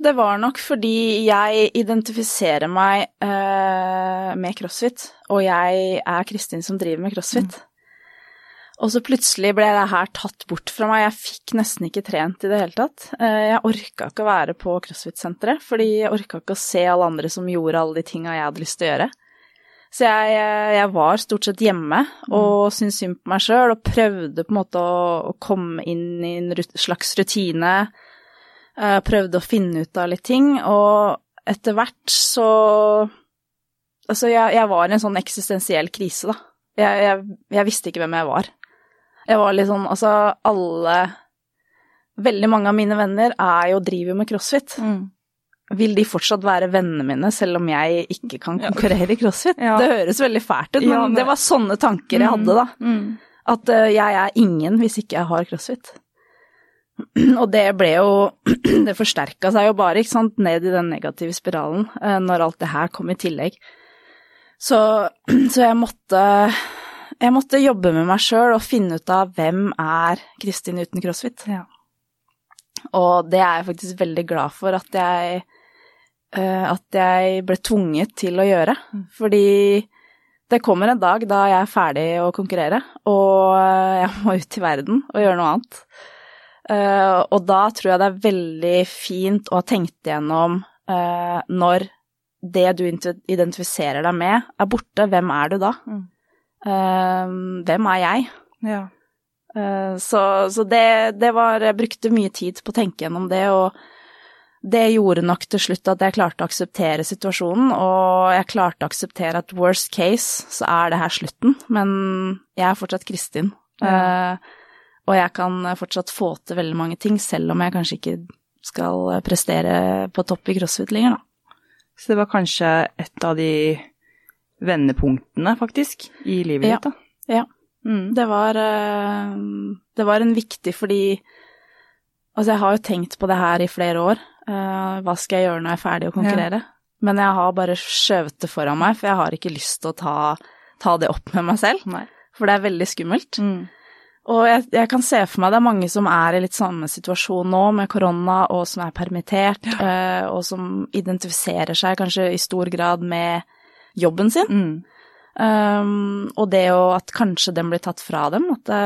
Det var nok fordi jeg identifiserer meg eh, med crossfit, og jeg er Kristin som driver med crossfit. Og så plutselig ble det her tatt bort fra meg. Jeg fikk nesten ikke trent i det hele tatt. Eh, jeg orka ikke å være på crossfit-senteret, fordi jeg orka ikke å se alle andre som gjorde alle de tinga jeg hadde lyst til å gjøre. Så jeg, eh, jeg var stort sett hjemme og syntes synd på meg sjøl og prøvde på en måte å, å komme inn i en rut- slags rutine. Eh, prøvde å finne ut av litt ting, og etter hvert så Altså, jeg, jeg var i en sånn eksistensiell krise, da. Jeg, jeg, jeg visste ikke hvem jeg var. Jeg var litt sånn Altså, alle Veldig mange av mine venner er jo driver med crossfit. Vil de fortsatt være vennene mine, selv om jeg ikke kan konkurrere i crossfit? Ja. Det høres veldig fælt ut, men, Ja, men- det var sånne tanker jeg hadde, da. Mm. At uh, jeg er ingen hvis ikke jeg har crossfit. Og det ble jo Det forsterka seg jo bare, ikke sant, ned i den negative spiralen eh, når alt det her kom i tillegg. Så, så jeg måtte Jeg måtte jobbe med meg sjøl og finne ut av hvem er Kristin uten crossfit. Ja. Og det er jeg faktisk veldig glad for at jeg eh, at jeg ble tvunget til å gjøre. Fordi det kommer en dag da jeg er ferdig å konkurrere, og eh, jeg må ut i verden og gjøre noe annet. Eh, og da tror jeg det er veldig fint å ha tenkt igjennom når det du identifiserer deg med, er borte, hvem er du da? Mm. Eh, hvem er jeg? ja. Eh, Så, så det, det var Jeg brukte mye tid på å tenke gjennom det, og det gjorde nok til slutt at jeg klarte å akseptere situasjonen, og jeg klarte å akseptere at worst case, så er det her slutten, men jeg er fortsatt Kristin. Ja. Eh, og jeg kan fortsatt få til veldig mange ting, selv om jeg kanskje ikke skal prestere på topp i crossfit lenger, da. Så det var kanskje et av de vendepunktene, faktisk, i livet Ja. ditt, da. Ja. Mm. Det var, eh, det var en viktig fordi Altså, jeg har jo tenkt på det her i flere år. Eh, hva skal jeg gjøre når jeg er ferdig å konkurrere? Men jeg har bare skjøvet det foran meg, for jeg har ikke lyst til å ta, ta det opp med meg selv. Nei. For det er veldig skummelt. Mm. Og jeg, jeg kan se for meg det er mange som er i litt samme situasjon nå, med korona, og som er permittert, ja. og som identifiserer seg kanskje i stor grad med jobben sin. Mm. Um, og det jo at kanskje den blir tatt fra dem, at det,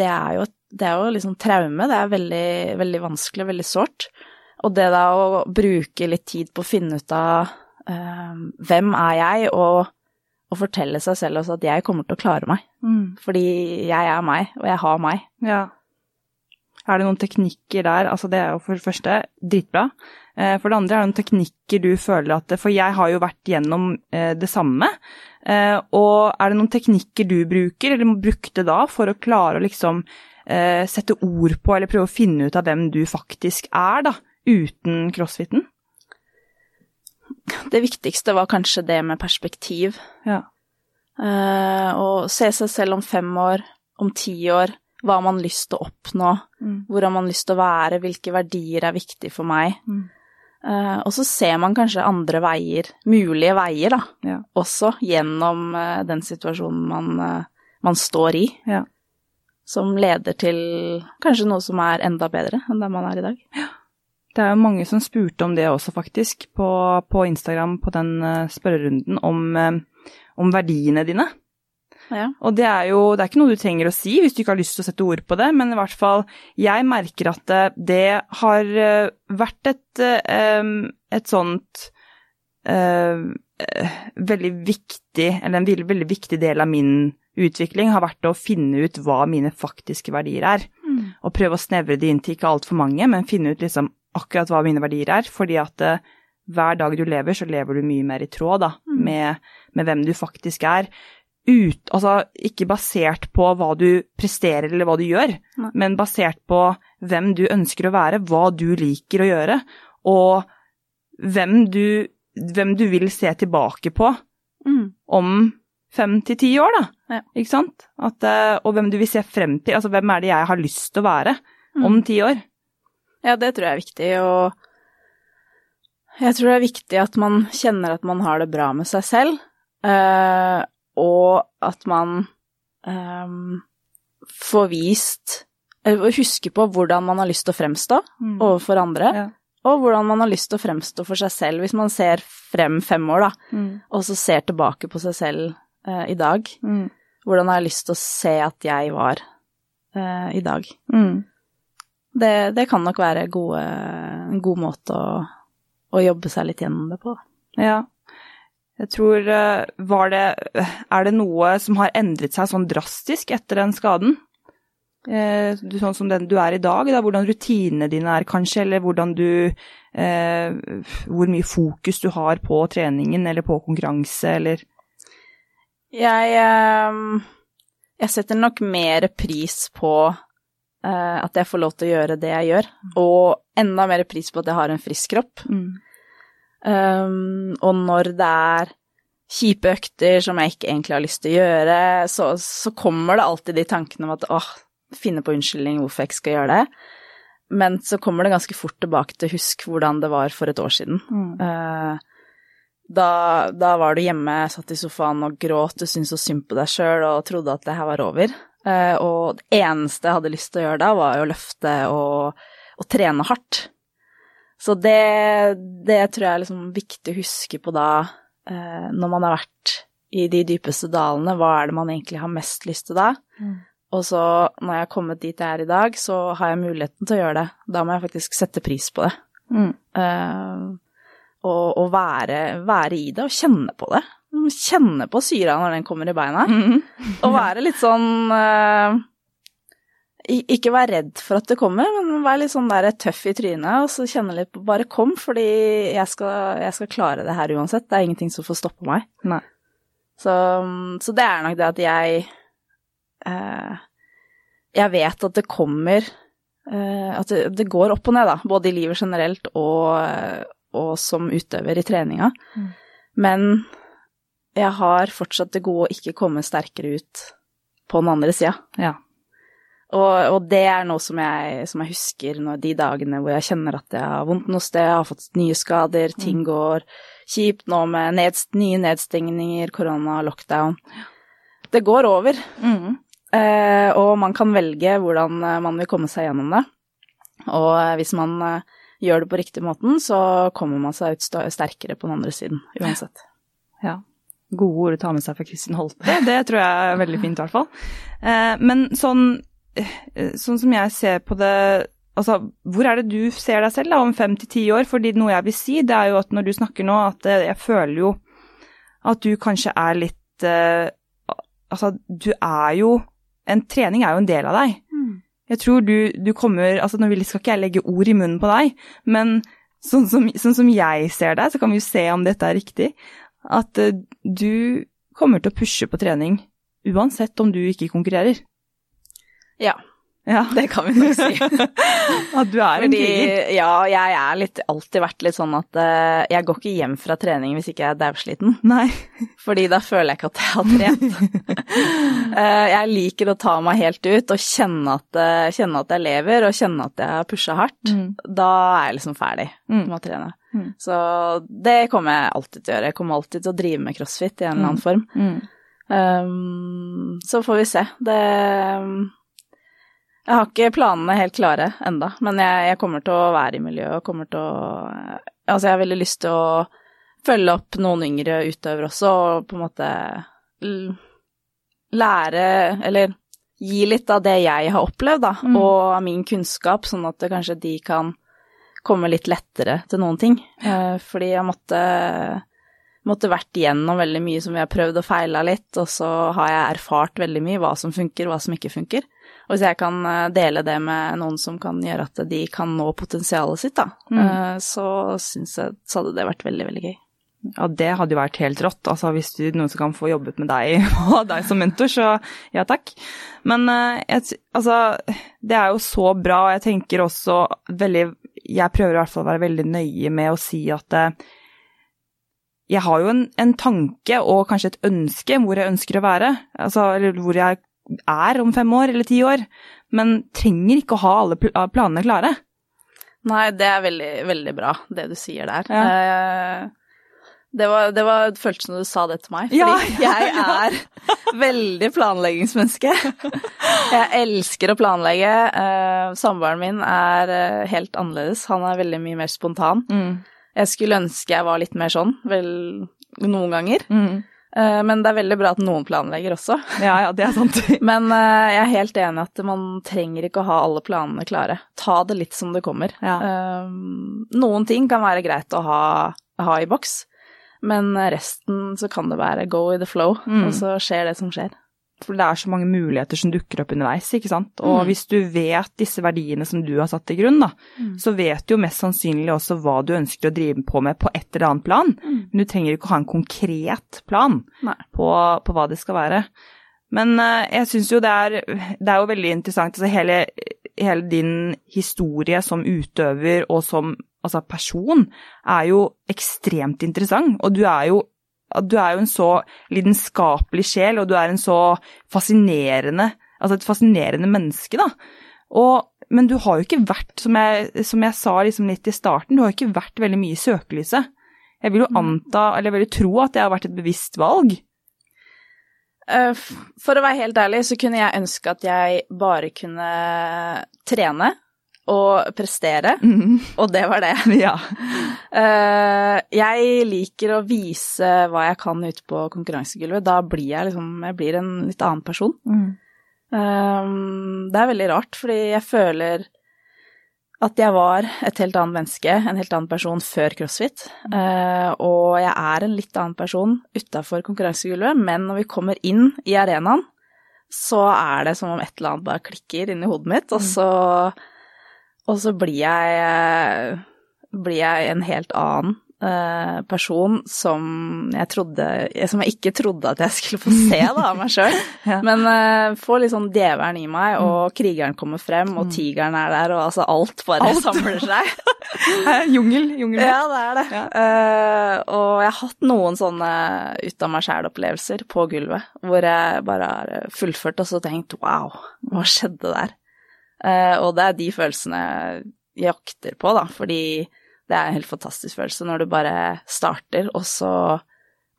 det er jo, det er jo liksom traume. Det er veldig, veldig vanskelig, veldig sårt. Og det da å bruke litt tid på å finne ut av um, hvem er jeg, og, og fortelle seg selv også at jeg kommer til å klare meg. Mm. Fordi jeg er meg, og jeg har meg. Ja. Er det noen teknikker der? Altså, det er jo for det første dritbra. Eh, For det andre er det noen teknikker du føler at For jeg har jo vært gjennom eh, det samme. Eh, Og er det noen teknikker du bruker, eller brukte da, for å klare å liksom sette ord på, eller prøve å finne ut av hvem du faktisk er, da, uten crossfiten? Det viktigste var kanskje det med perspektiv. Ja. Å se seg selv om fem år, om ti år, hva har man lyst til å oppnå, Mm. hvor har man lyst til å være, hvilke verdier er viktig for meg. Mm. Uh, og så ser man kanskje andre veier, mulige veier, da, Ja. også gjennom uh, den situasjonen man, uh, man står i, Ja. som leder til kanskje noe som er enda bedre enn der man er i dag. Det er jo mange som spurte om det også, faktisk, på, på Instagram på den spørrerunden om, om verdiene dine. Ja. Og det er jo det er ikke noe du trenger å si hvis du ikke har lyst til å sette ord på det, men i hvert fall jeg merker at det, det har eh, vært et, eh, et sånt eh, eh, veldig viktig, eller en veldig, veldig viktig del av min utvikling har vært å finne ut hva mine faktiske verdier er. Og prøve å snevre det inn til ikke altfor mange, men finne ut liksom akkurat hva mine verdier er. Fordi at eh, hver dag du lever, så lever du mye mer i tråd da, med, med hvem du faktisk er. Ut, altså ikke basert på hva du presterer eller hva du gjør, Nei. men basert på hvem du ønsker å være, hva du liker å gjøre, og hvem du, hvem du vil se tilbake på Mm. om fem til ti år, da. Ja. Ikke sant? At, eh, og hvem du vil se frem til. Altså hvem er det jeg har lyst til å være Mm. om ti år? Ja, det tror jeg er viktig, og Jeg tror det er viktig at man kjenner at man har det bra med seg selv, eh, og at man um, får vist Å huske på hvordan man har lyst til å fremstå mm. overfor andre, ja. og hvordan man har lyst til å fremstå for seg selv. Hvis man ser frem fem år, da, mm. og så ser tilbake på seg selv uh, i dag. Mm. Hvordan har jeg lyst til å se at jeg var uh, i dag? Mm. Det, det, kan nok være gode, en god måte å, å, jobbe seg litt gjennom det på. Ja. Jeg tror eh, Var det Er det noe som har endret seg sånn drastisk etter den skaden? Eh, sånn som den du er i dag, da, hvordan rutinene dine er kanskje, eller hvordan du eh, Hvor mye fokus du har på treningen eller på konkurranse, eller Jeg eh, Jeg setter nok mer pris på eh, at jeg får lov til å gjøre det jeg gjør, og enda mer pris på at jeg har en frisk kropp. Mm. Um, og når det er kjipe økter som jeg ikke egentlig har lyst til å gjøre, så, så kommer det alltid de tankene om at åh, finne på unnskyldning hvorfor jeg ikke skal gjøre det. Men så kommer det ganske fort tilbake til husk hvordan det var for et år siden. Mm. Uh, da, da, var du hjemme, satt i sofaen og gråt, du syntes så synd på deg sjøl og trodde at det her var over. Uh, og det eneste jeg hadde lyst til å gjøre da, var å løfte og, og trene hardt. Så det, det, tror jeg er liksom viktig å huske på da, uh, når man har vært i de dypeste dalene. Hva er det man egentlig har mest lyst til da? Mm. Og så, når jeg har kommet dit jeg er i dag, så har jeg muligheten til å gjøre det. Da må jeg faktisk sette pris på det. Mm. Uh, og, og være, være, i det og kjenne på det. Kjenne på syra når den kommer i beina. Mm. og være litt sånn uh, Ikke vær redd for at det kommer, men vær litt sånn der tøff i trynet og så kjenne litt på Bare kom, fordi jeg skal, jeg skal, klare det her uansett. Det er ingenting som får stoppe meg. Så, så det er nok det at jeg eh, Jeg vet at det kommer eh, At det, det, går opp og ned, da, både i livet generelt og, og som utøver i treninga. Mm. Men jeg har fortsatt det gode å ikke komme sterkere ut på den andre sida. Ja. Og, og, det er noe som jeg, som jeg husker når, de dagene hvor jeg kjenner at jeg har vondt noe sted, har fått nye skader, ting mm. går kjipt nå med nedst, nye nedstengninger, korona, lockdown. Det går over. Mm. Eh, og man kan velge hvordan eh, man vil komme seg gjennom det. Og eh, hvis man gjør det på riktig måten, så kommer man seg ut sterkere på den andre siden, uansett. Ja. Gode ord å ta med seg fra Kristin Holte. Det tror jeg er veldig fint, i hvert fall. Men sånn, sånn som jeg ser på det Altså, hvor er det du ser deg selv da, om fem til ti år? Fordi noe jeg vil si, det er jo at når du snakker nå, at jeg føler jo at du kanskje er litt Altså, du er jo en trening er jo en del av deg. Mm. Jeg tror du, du kommer altså Nå skal ikke jeg legge ord i munnen på deg, men sånn som, sånn som jeg ser deg, så kan vi jo se om dette er riktig, at du kommer til å pushe på trening uansett om du ikke konkurrerer. Ja, ja. Det kan vi nok si. at du er en kriger? Ja, jeg er litt, alltid vært litt sånn at uh, jeg går ikke hjem fra trening hvis ikke jeg er daudsliten. Nei. Fordi da føler jeg ikke at jeg har trent. uh, jeg liker å ta meg helt ut og kjenne at, uh, kjenne at jeg lever og kjenne at jeg har pusha hardt. Mm. Da er jeg liksom ferdig mm. med å trene. Mm. Så det kommer jeg alltid til å gjøre. Jeg kommer alltid til å drive med crossfit i en eller annen mm. form. Um, så får vi se. Det jeg har ikke planene helt klare enda, men jeg, jeg, kommer til å være i miljøet og kommer til å Altså, jeg har veldig lyst til å følge opp noen yngre utøvere også, og på en måte lære, eller gi litt av det jeg har opplevd, da, mm. og av min kunnskap, sånn at kanskje de kan komme litt lettere til noen ting. Ja. fordi jeg måtte måtte vært igjennom veldig mye som vi har prøvd og feila litt, og så har jeg erfart veldig mye hva som funker, hva som ikke funker. Og hvis jeg kan eh, dele det med noen som kan gjøre at de kan nå potensialet sitt, da, mm. Eh, så syns jeg så hadde det vært veldig, veldig gøy. Ja, det hadde jo vært helt rått. Altså, hvis du noen som kan få jobbet med deg og deg som mentor, så ja takk. Men eh, altså, det er jo så bra, og jeg tenker også veldig Jeg prøver i hvert fall å være veldig nøye med å si at jeg har jo en, en tanke og kanskje et ønske hvor jeg ønsker å være, altså, eller hvor jeg er om fem år eller ti år, men trenger ikke å ha alle planene klare. Nei, det er veldig, veldig bra, det du sier der. Ja. Eh, det, var, det var, føltes som du sa det til meg, fordi ja. jeg er veldig planleggingsmenneske. Jeg elsker å planlegge. Eh, samboeren min er eh, helt annerledes. Han er veldig mye mer spontan. Mm. Jeg skulle ønske jeg var litt mer sånn, vel noen ganger. Mm. Eh, men det er veldig bra at noen planlegger også. Ja, ja, det er sant. Men eh, jeg er helt enig at man trenger ikke å ha alle planene klare. Ta det litt som det kommer. Ja. Eh, noen ting kan være greit å ha, ha, i boks, men resten så kan det være go with the flow, mm. og så skjer det som skjer. For det er så mange muligheter som dukker opp underveis, ikke sant. Og mm. hvis du vet disse verdiene som du har satt til grunn, da, mm. så vet du jo mest sannsynlig også hva du ønsker å drive på med på et eller annet plan. Mm. Men du trenger ikke å ha en konkret plan på, på, hva det skal være. Men uh, jeg syns jo det er, det er jo veldig interessant. Altså hele, hele din historie som utøver og som altså person er jo ekstremt interessant. Og du er jo du er jo en så lidenskapelig sjel, og du er en så fascinerende Altså et fascinerende menneske, da. Og, men du har jo ikke vært, som jeg, som jeg sa liksom litt i starten, du har jo ikke vært veldig mye i søkelyset. Jeg vil jo mm. anta, eller jeg vil jo tro at det har vært et bevisst valg. Eh, for å være helt ærlig, så kunne jeg ønske at jeg bare kunne trene og prestere, mm. og det var det. Ja. Uh, jeg liker å vise hva jeg kan ute på konkurransegulvet. Da blir jeg liksom Jeg blir en litt annen person. Mm. Uh, det er veldig rart, fordi jeg føler at jeg var et helt annet menneske, en helt annen person før crossfit. Uh, og jeg er en litt annen person utafor konkurransegulvet, men når vi kommer inn i arenaen, så er det som om et eller annet bare klikker inn i hodet mitt, og mm. så og så blir jeg, eh, blir jeg en helt annen uh, person som jeg trodde Som jeg ikke trodde at jeg skulle få se da, av meg sjøl. ja. Men uh, får litt sånn djevelen i meg, og mm. krigeren kommer frem, og mm. tigeren er der, og altså alt bare alt. samler seg. jungel, jungel. Ja, det er det. Ja. Uh, og jeg har hatt noen sånne ut av meg sjæl-opplevelser på gulvet, hvor jeg bare har fullført og så tenkt wow, hva skjedde der? Uh, og det er de følelsene jeg jakter på, da, fordi det er en helt fantastisk følelse når du bare starter, og så,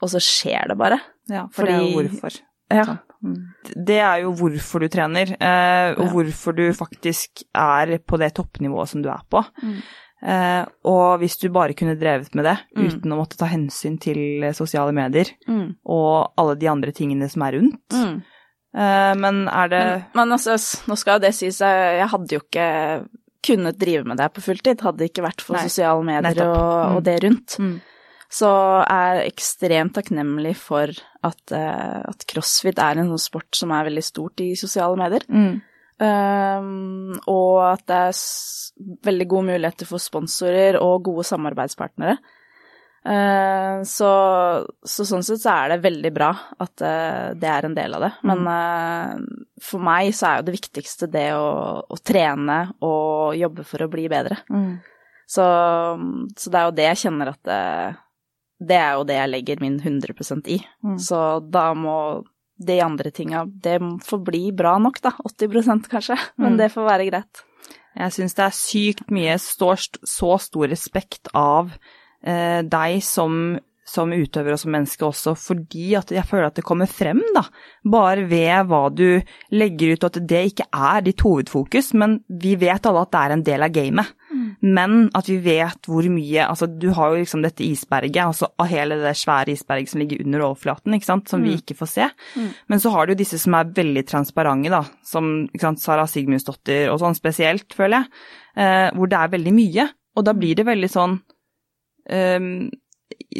og så skjer det bare. Ja, for fordi, det er jo hvorfor. Ja. Mm. Det er jo hvorfor du trener, uh, og ja. hvorfor du faktisk er på det toppnivået som du er på. Mm. Uh, og hvis du bare kunne drevet med det mm. uten å måtte ta hensyn til sosiale medier mm. og alle de andre tingene som er rundt, mm. Eh, men er det Men, men altså, nå skal jo det sies, jeg hadde jo ikke kunnet drive med det på fulltid, hadde det ikke vært for Nei, sosiale medier og, og, mm. det rundt. Mm. Så er jeg ekstremt takknemlig for at, uh, at, crossfit er en sånn sport som er veldig stort i sosiale medier. Mm. Um, og at det er veldig gode muligheter for sponsorer og gode samarbeidspartnere. Eh, så, så, sånn sett så er det veldig bra at uh, det er en del av det. Men uh, for meg så er jo det viktigste det å, å trene og jobbe for å bli bedre. Mm. Så, så, det er jo det jeg kjenner at det, det er jo det jeg legger min 100% i. Mm. Så da må de andre tinga Det får bli bra nok, da. 80% kanskje. Men mm. det får være greit. Jeg syns det er sykt mye står så stor respekt av eh, deg som, som, utøver og som menneske også, fordi at jeg føler at det kommer frem, da. Bare ved hva du legger ut, og at det ikke er ditt hovedfokus, men vi vet alle at det er en del av gamet. Mm. Men at vi vet hvor mye Altså, du har jo liksom dette isberget, altså hele det svære isberget som ligger under overflaten, ikke sant, som mm. vi ikke får se. Mm. Men så har du disse som er veldig transparente, da, som ikke sant, Sara Sigmundsdottir og sånn spesielt, føler jeg, eh, hvor det er veldig mye. Og da blir det veldig sånn um,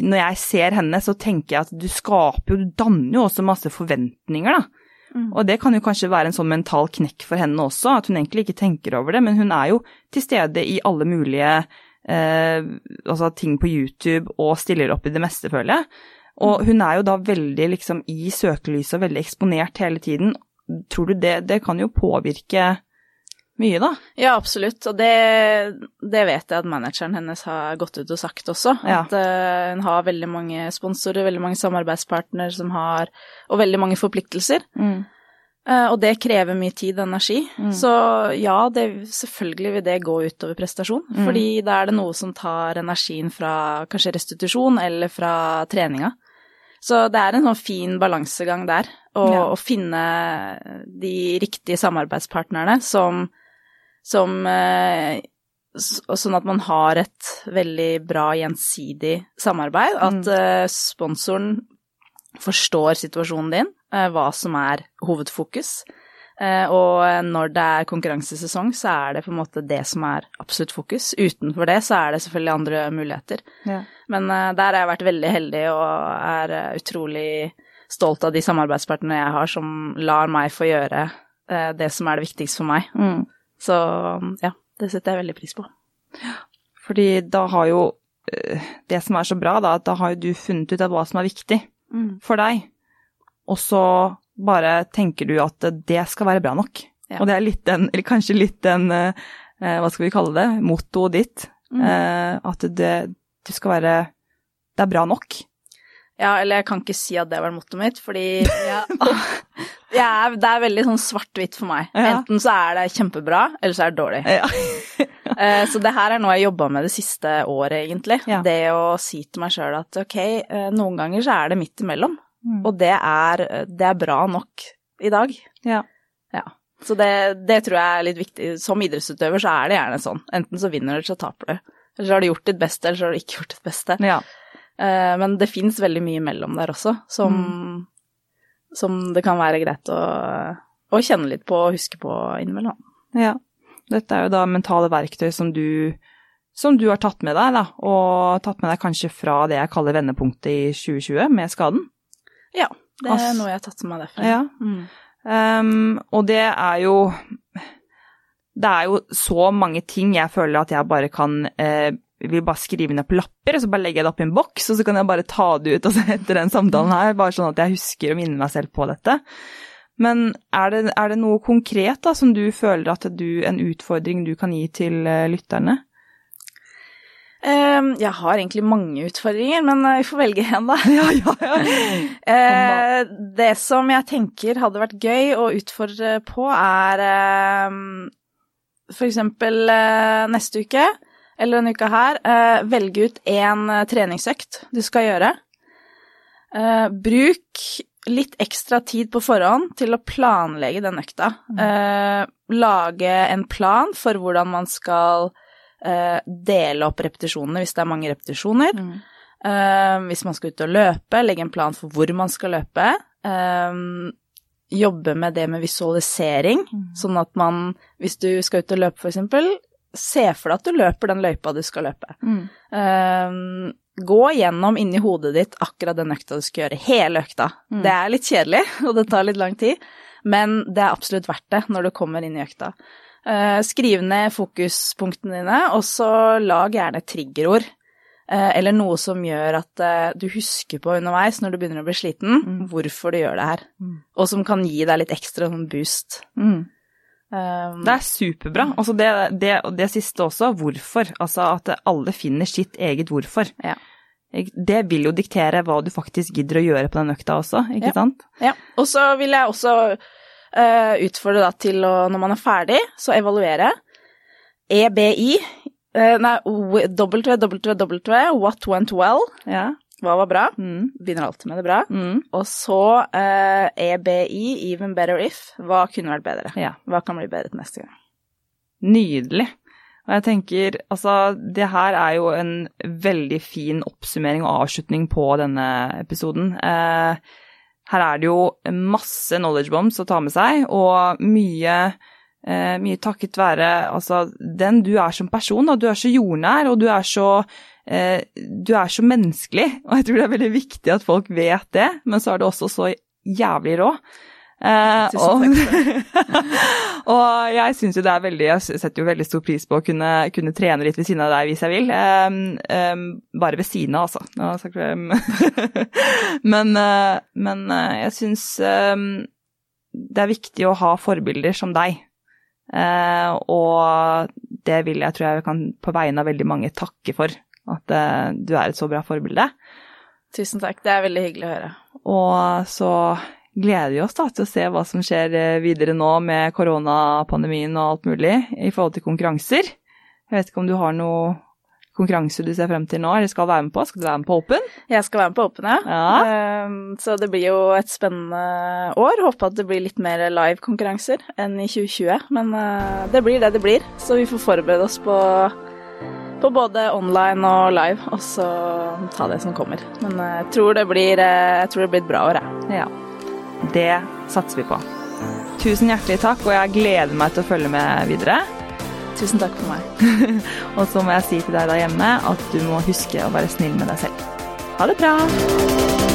Når jeg ser henne, så tenker jeg at du skaper jo, du danner jo også masse forventninger, da. Mm. Og det kan jo kanskje være en sånn mental knekk for henne også, at hun egentlig ikke tenker over det, men hun er jo til stede i alle mulige eh, altså ting på YouTube og stiller opp i det meste, føler jeg. Og mm. hun er jo da veldig liksom i søkelyset og veldig eksponert hele tiden. Tror du det, det kan jo påvirke mye, da. Ja, absolutt. Og det, det, vet jeg at manageren hennes har gått ut og sagt også. Ja. At uh, hun har veldig mange sponsorer, veldig mange samarbeidspartnere som har Og veldig mange forpliktelser. Mm. Uh, og det krever mye tid og energi. Mm. Så ja, det, selvfølgelig vil det gå utover prestasjon. Mm. Fordi da er det noe som tar energien fra kanskje restitusjon eller fra treninga. Så det er en sånn fin balansegang der, å, ja. finne de riktige samarbeidspartnerne som, som eh, Sånn at man har et veldig bra gjensidig samarbeid. At mm. uh, sponsoren forstår situasjonen din, uh, hva som er hovedfokus. Og når det er konkurransesesong, så er det på en måte det som er absolutt fokus. Utenfor det så er det selvfølgelig andre muligheter. Ja. Men der har jeg vært veldig heldig og er utrolig stolt av de samarbeidspartnerne jeg har som lar meg få gjøre det som er det viktigste for meg. Mm. Så ja. Det setter jeg veldig pris på. Fordi da har jo eh, Det som er så bra, da, at da har jo du funnet ut av hva som er viktig mm. for deg. Og så bare tenker du at det skal være bra nok. Ja. Og det er litt den, eller kanskje litt den, eh, eh hva skal vi kalle det, mottoet ditt. Mm. At det, du skal være Det er bra nok. Ja, eller jeg kan ikke si at det var mottoet mitt, fordi ja, er, det er veldig sånn svart-hvitt for meg. Ja. Enten så er det kjempebra, eller så er det dårlig. Ja. Eh, så det her er noe jeg jobba med det siste året, egentlig. Det å si til meg sjøl at ok, eh, noen ganger så er det midt imellom, mm. og det er, det er, bra nok i dag. Ja. ja. Så det, det, tror jeg er litt viktig. Som idrettsutøver så er det gjerne sånn. Enten så vinner du, eller så taper du. Eller så har du gjort ditt beste, eller så har du ikke gjort ditt beste. Ja. Eh, men det fins veldig mye mellom der også, som mm som det kan være greit å, å kjenne litt på og huske på innimellom. Ja. Dette er jo da mentale verktøy som du, som du har tatt med deg, da, og tatt med deg kanskje fra det jeg kaller vendepunktet i 2020, med skaden? Ja, det er altså, noe jeg har tatt med derfra. Ja. Mm. Um, og det er jo Det er jo så mange ting jeg føler at jeg bare kan eh, vil bare skrive ned på lapper, og så bare legger jeg det opp i en boks, og så kan jeg bare ta det ut altså, etter den samtalen her, bare sånn at jeg husker å minne meg selv på dette. Men er det, er det noe konkret da, som du føler at du, en utfordring du kan gi til uh, lytterne? Um, jeg har egentlig mange utfordringer, men uh, vi får velge én, da. Ja, ja, ja. uh, det som jeg tenker hadde vært gøy å utfordre på, er uh, for eksempel neste uke eller denne uka her, eh, velge ut én eh, treningsøkt du skal gjøre. Eh, bruk litt ekstra tid på forhånd til å planlegge den økta. Mm. lage en plan for hvordan man skal dele opp repetisjonene hvis det er mange repetisjoner. Mm. hvis man skal ut og løpe, legge en plan for hvor man skal løpe. jobbe med det med visualisering, mm. sånn at man, hvis du skal ut og løpe f.eks., se for deg at du løper den løypa du skal løpe. Mm. Uh, gå gjennom inni hodet ditt akkurat den økta du skal gjøre, hele økta. Mm. Det er litt kjedelig, og det tar litt lang tid, men det er absolutt verdt det når du kommer inn i økta. Uh, skriv ned fokuspunktene dine, og så lag gjerne triggerord. Uh, eller noe som gjør at uh, du husker på underveis når du begynner å bli sliten, mm. hvorfor du gjør det her. Mm. Og som kan gi deg litt ekstra sånn boost. Mm. Um, det er superbra. Altså det, det, det, siste også, hvorfor. Altså at alle finner sitt eget hvorfor. Ja. Det vil jo diktere hva du faktisk gidder å gjøre på den økta også, ikke ja. sant? Ja. Og så vil jeg også uh, utfordre da til å, når man er ferdig, så evaluere. EBI, uh, eh, nei, WWW, what went well. Ja. Hva var bra? Mm. Begynner alltid med det bra. Mm. Og så eh, EBI, even better if. Hva kunne vært bedre? Ja. Hva kan bli bedre til neste gang? Nydelig. Og jeg tenker, altså, det her er jo en veldig fin oppsummering og avslutning på denne episoden. Eh, her er det jo masse knowledge bombs å ta med seg, og mye, eh, mye takket være altså, den du er som person. Da. Du er så jordnær, og du er så du er så menneskelig, og jeg tror det er veldig viktig at folk vet det, men så er du også så jævlig rå. Eh, og, og, jeg syns jo det er veldig Jeg setter jo veldig stor pris på å kunne, kunne trene litt ved siden av deg hvis jeg vil. Um, um, bare ved siden av, altså. men, uh, men uh, jeg syns um, det er viktig å ha forbilder som deg. Uh, og det vil jeg, tror jeg kan på vegne av veldig mange takke for. At uh, du er et så bra forbilde. Tusen takk, det er veldig hyggelig å høre. Og så gleder vi oss da til å se hva som skjer eh, videre nå med koronapandemien og alt mulig i forhold til konkurranser. Jeg vet ikke om du har noe konkurranse du ser frem til nå, eller skal være med på? Skal du være med på Open? Jeg skal være med på Open, ja. Ja. Um, så det blir jo et spennende år. Håper at det blir litt mer live-konkurranser enn i 2020. Men uh, det blir det det blir, så vi får forberede oss på, på både online og live, og så ta det som kommer. Men uh, jeg, tror det blir, jeg tror det blir et bra år, jeg. Ja. Det satser vi på. Tusen hjertelig takk, og jeg gleder meg til å følge med videre. Tusen takk for meg. Og så må jeg si til deg der hjemme at du må huske å være snill med deg selv. Ha det bra!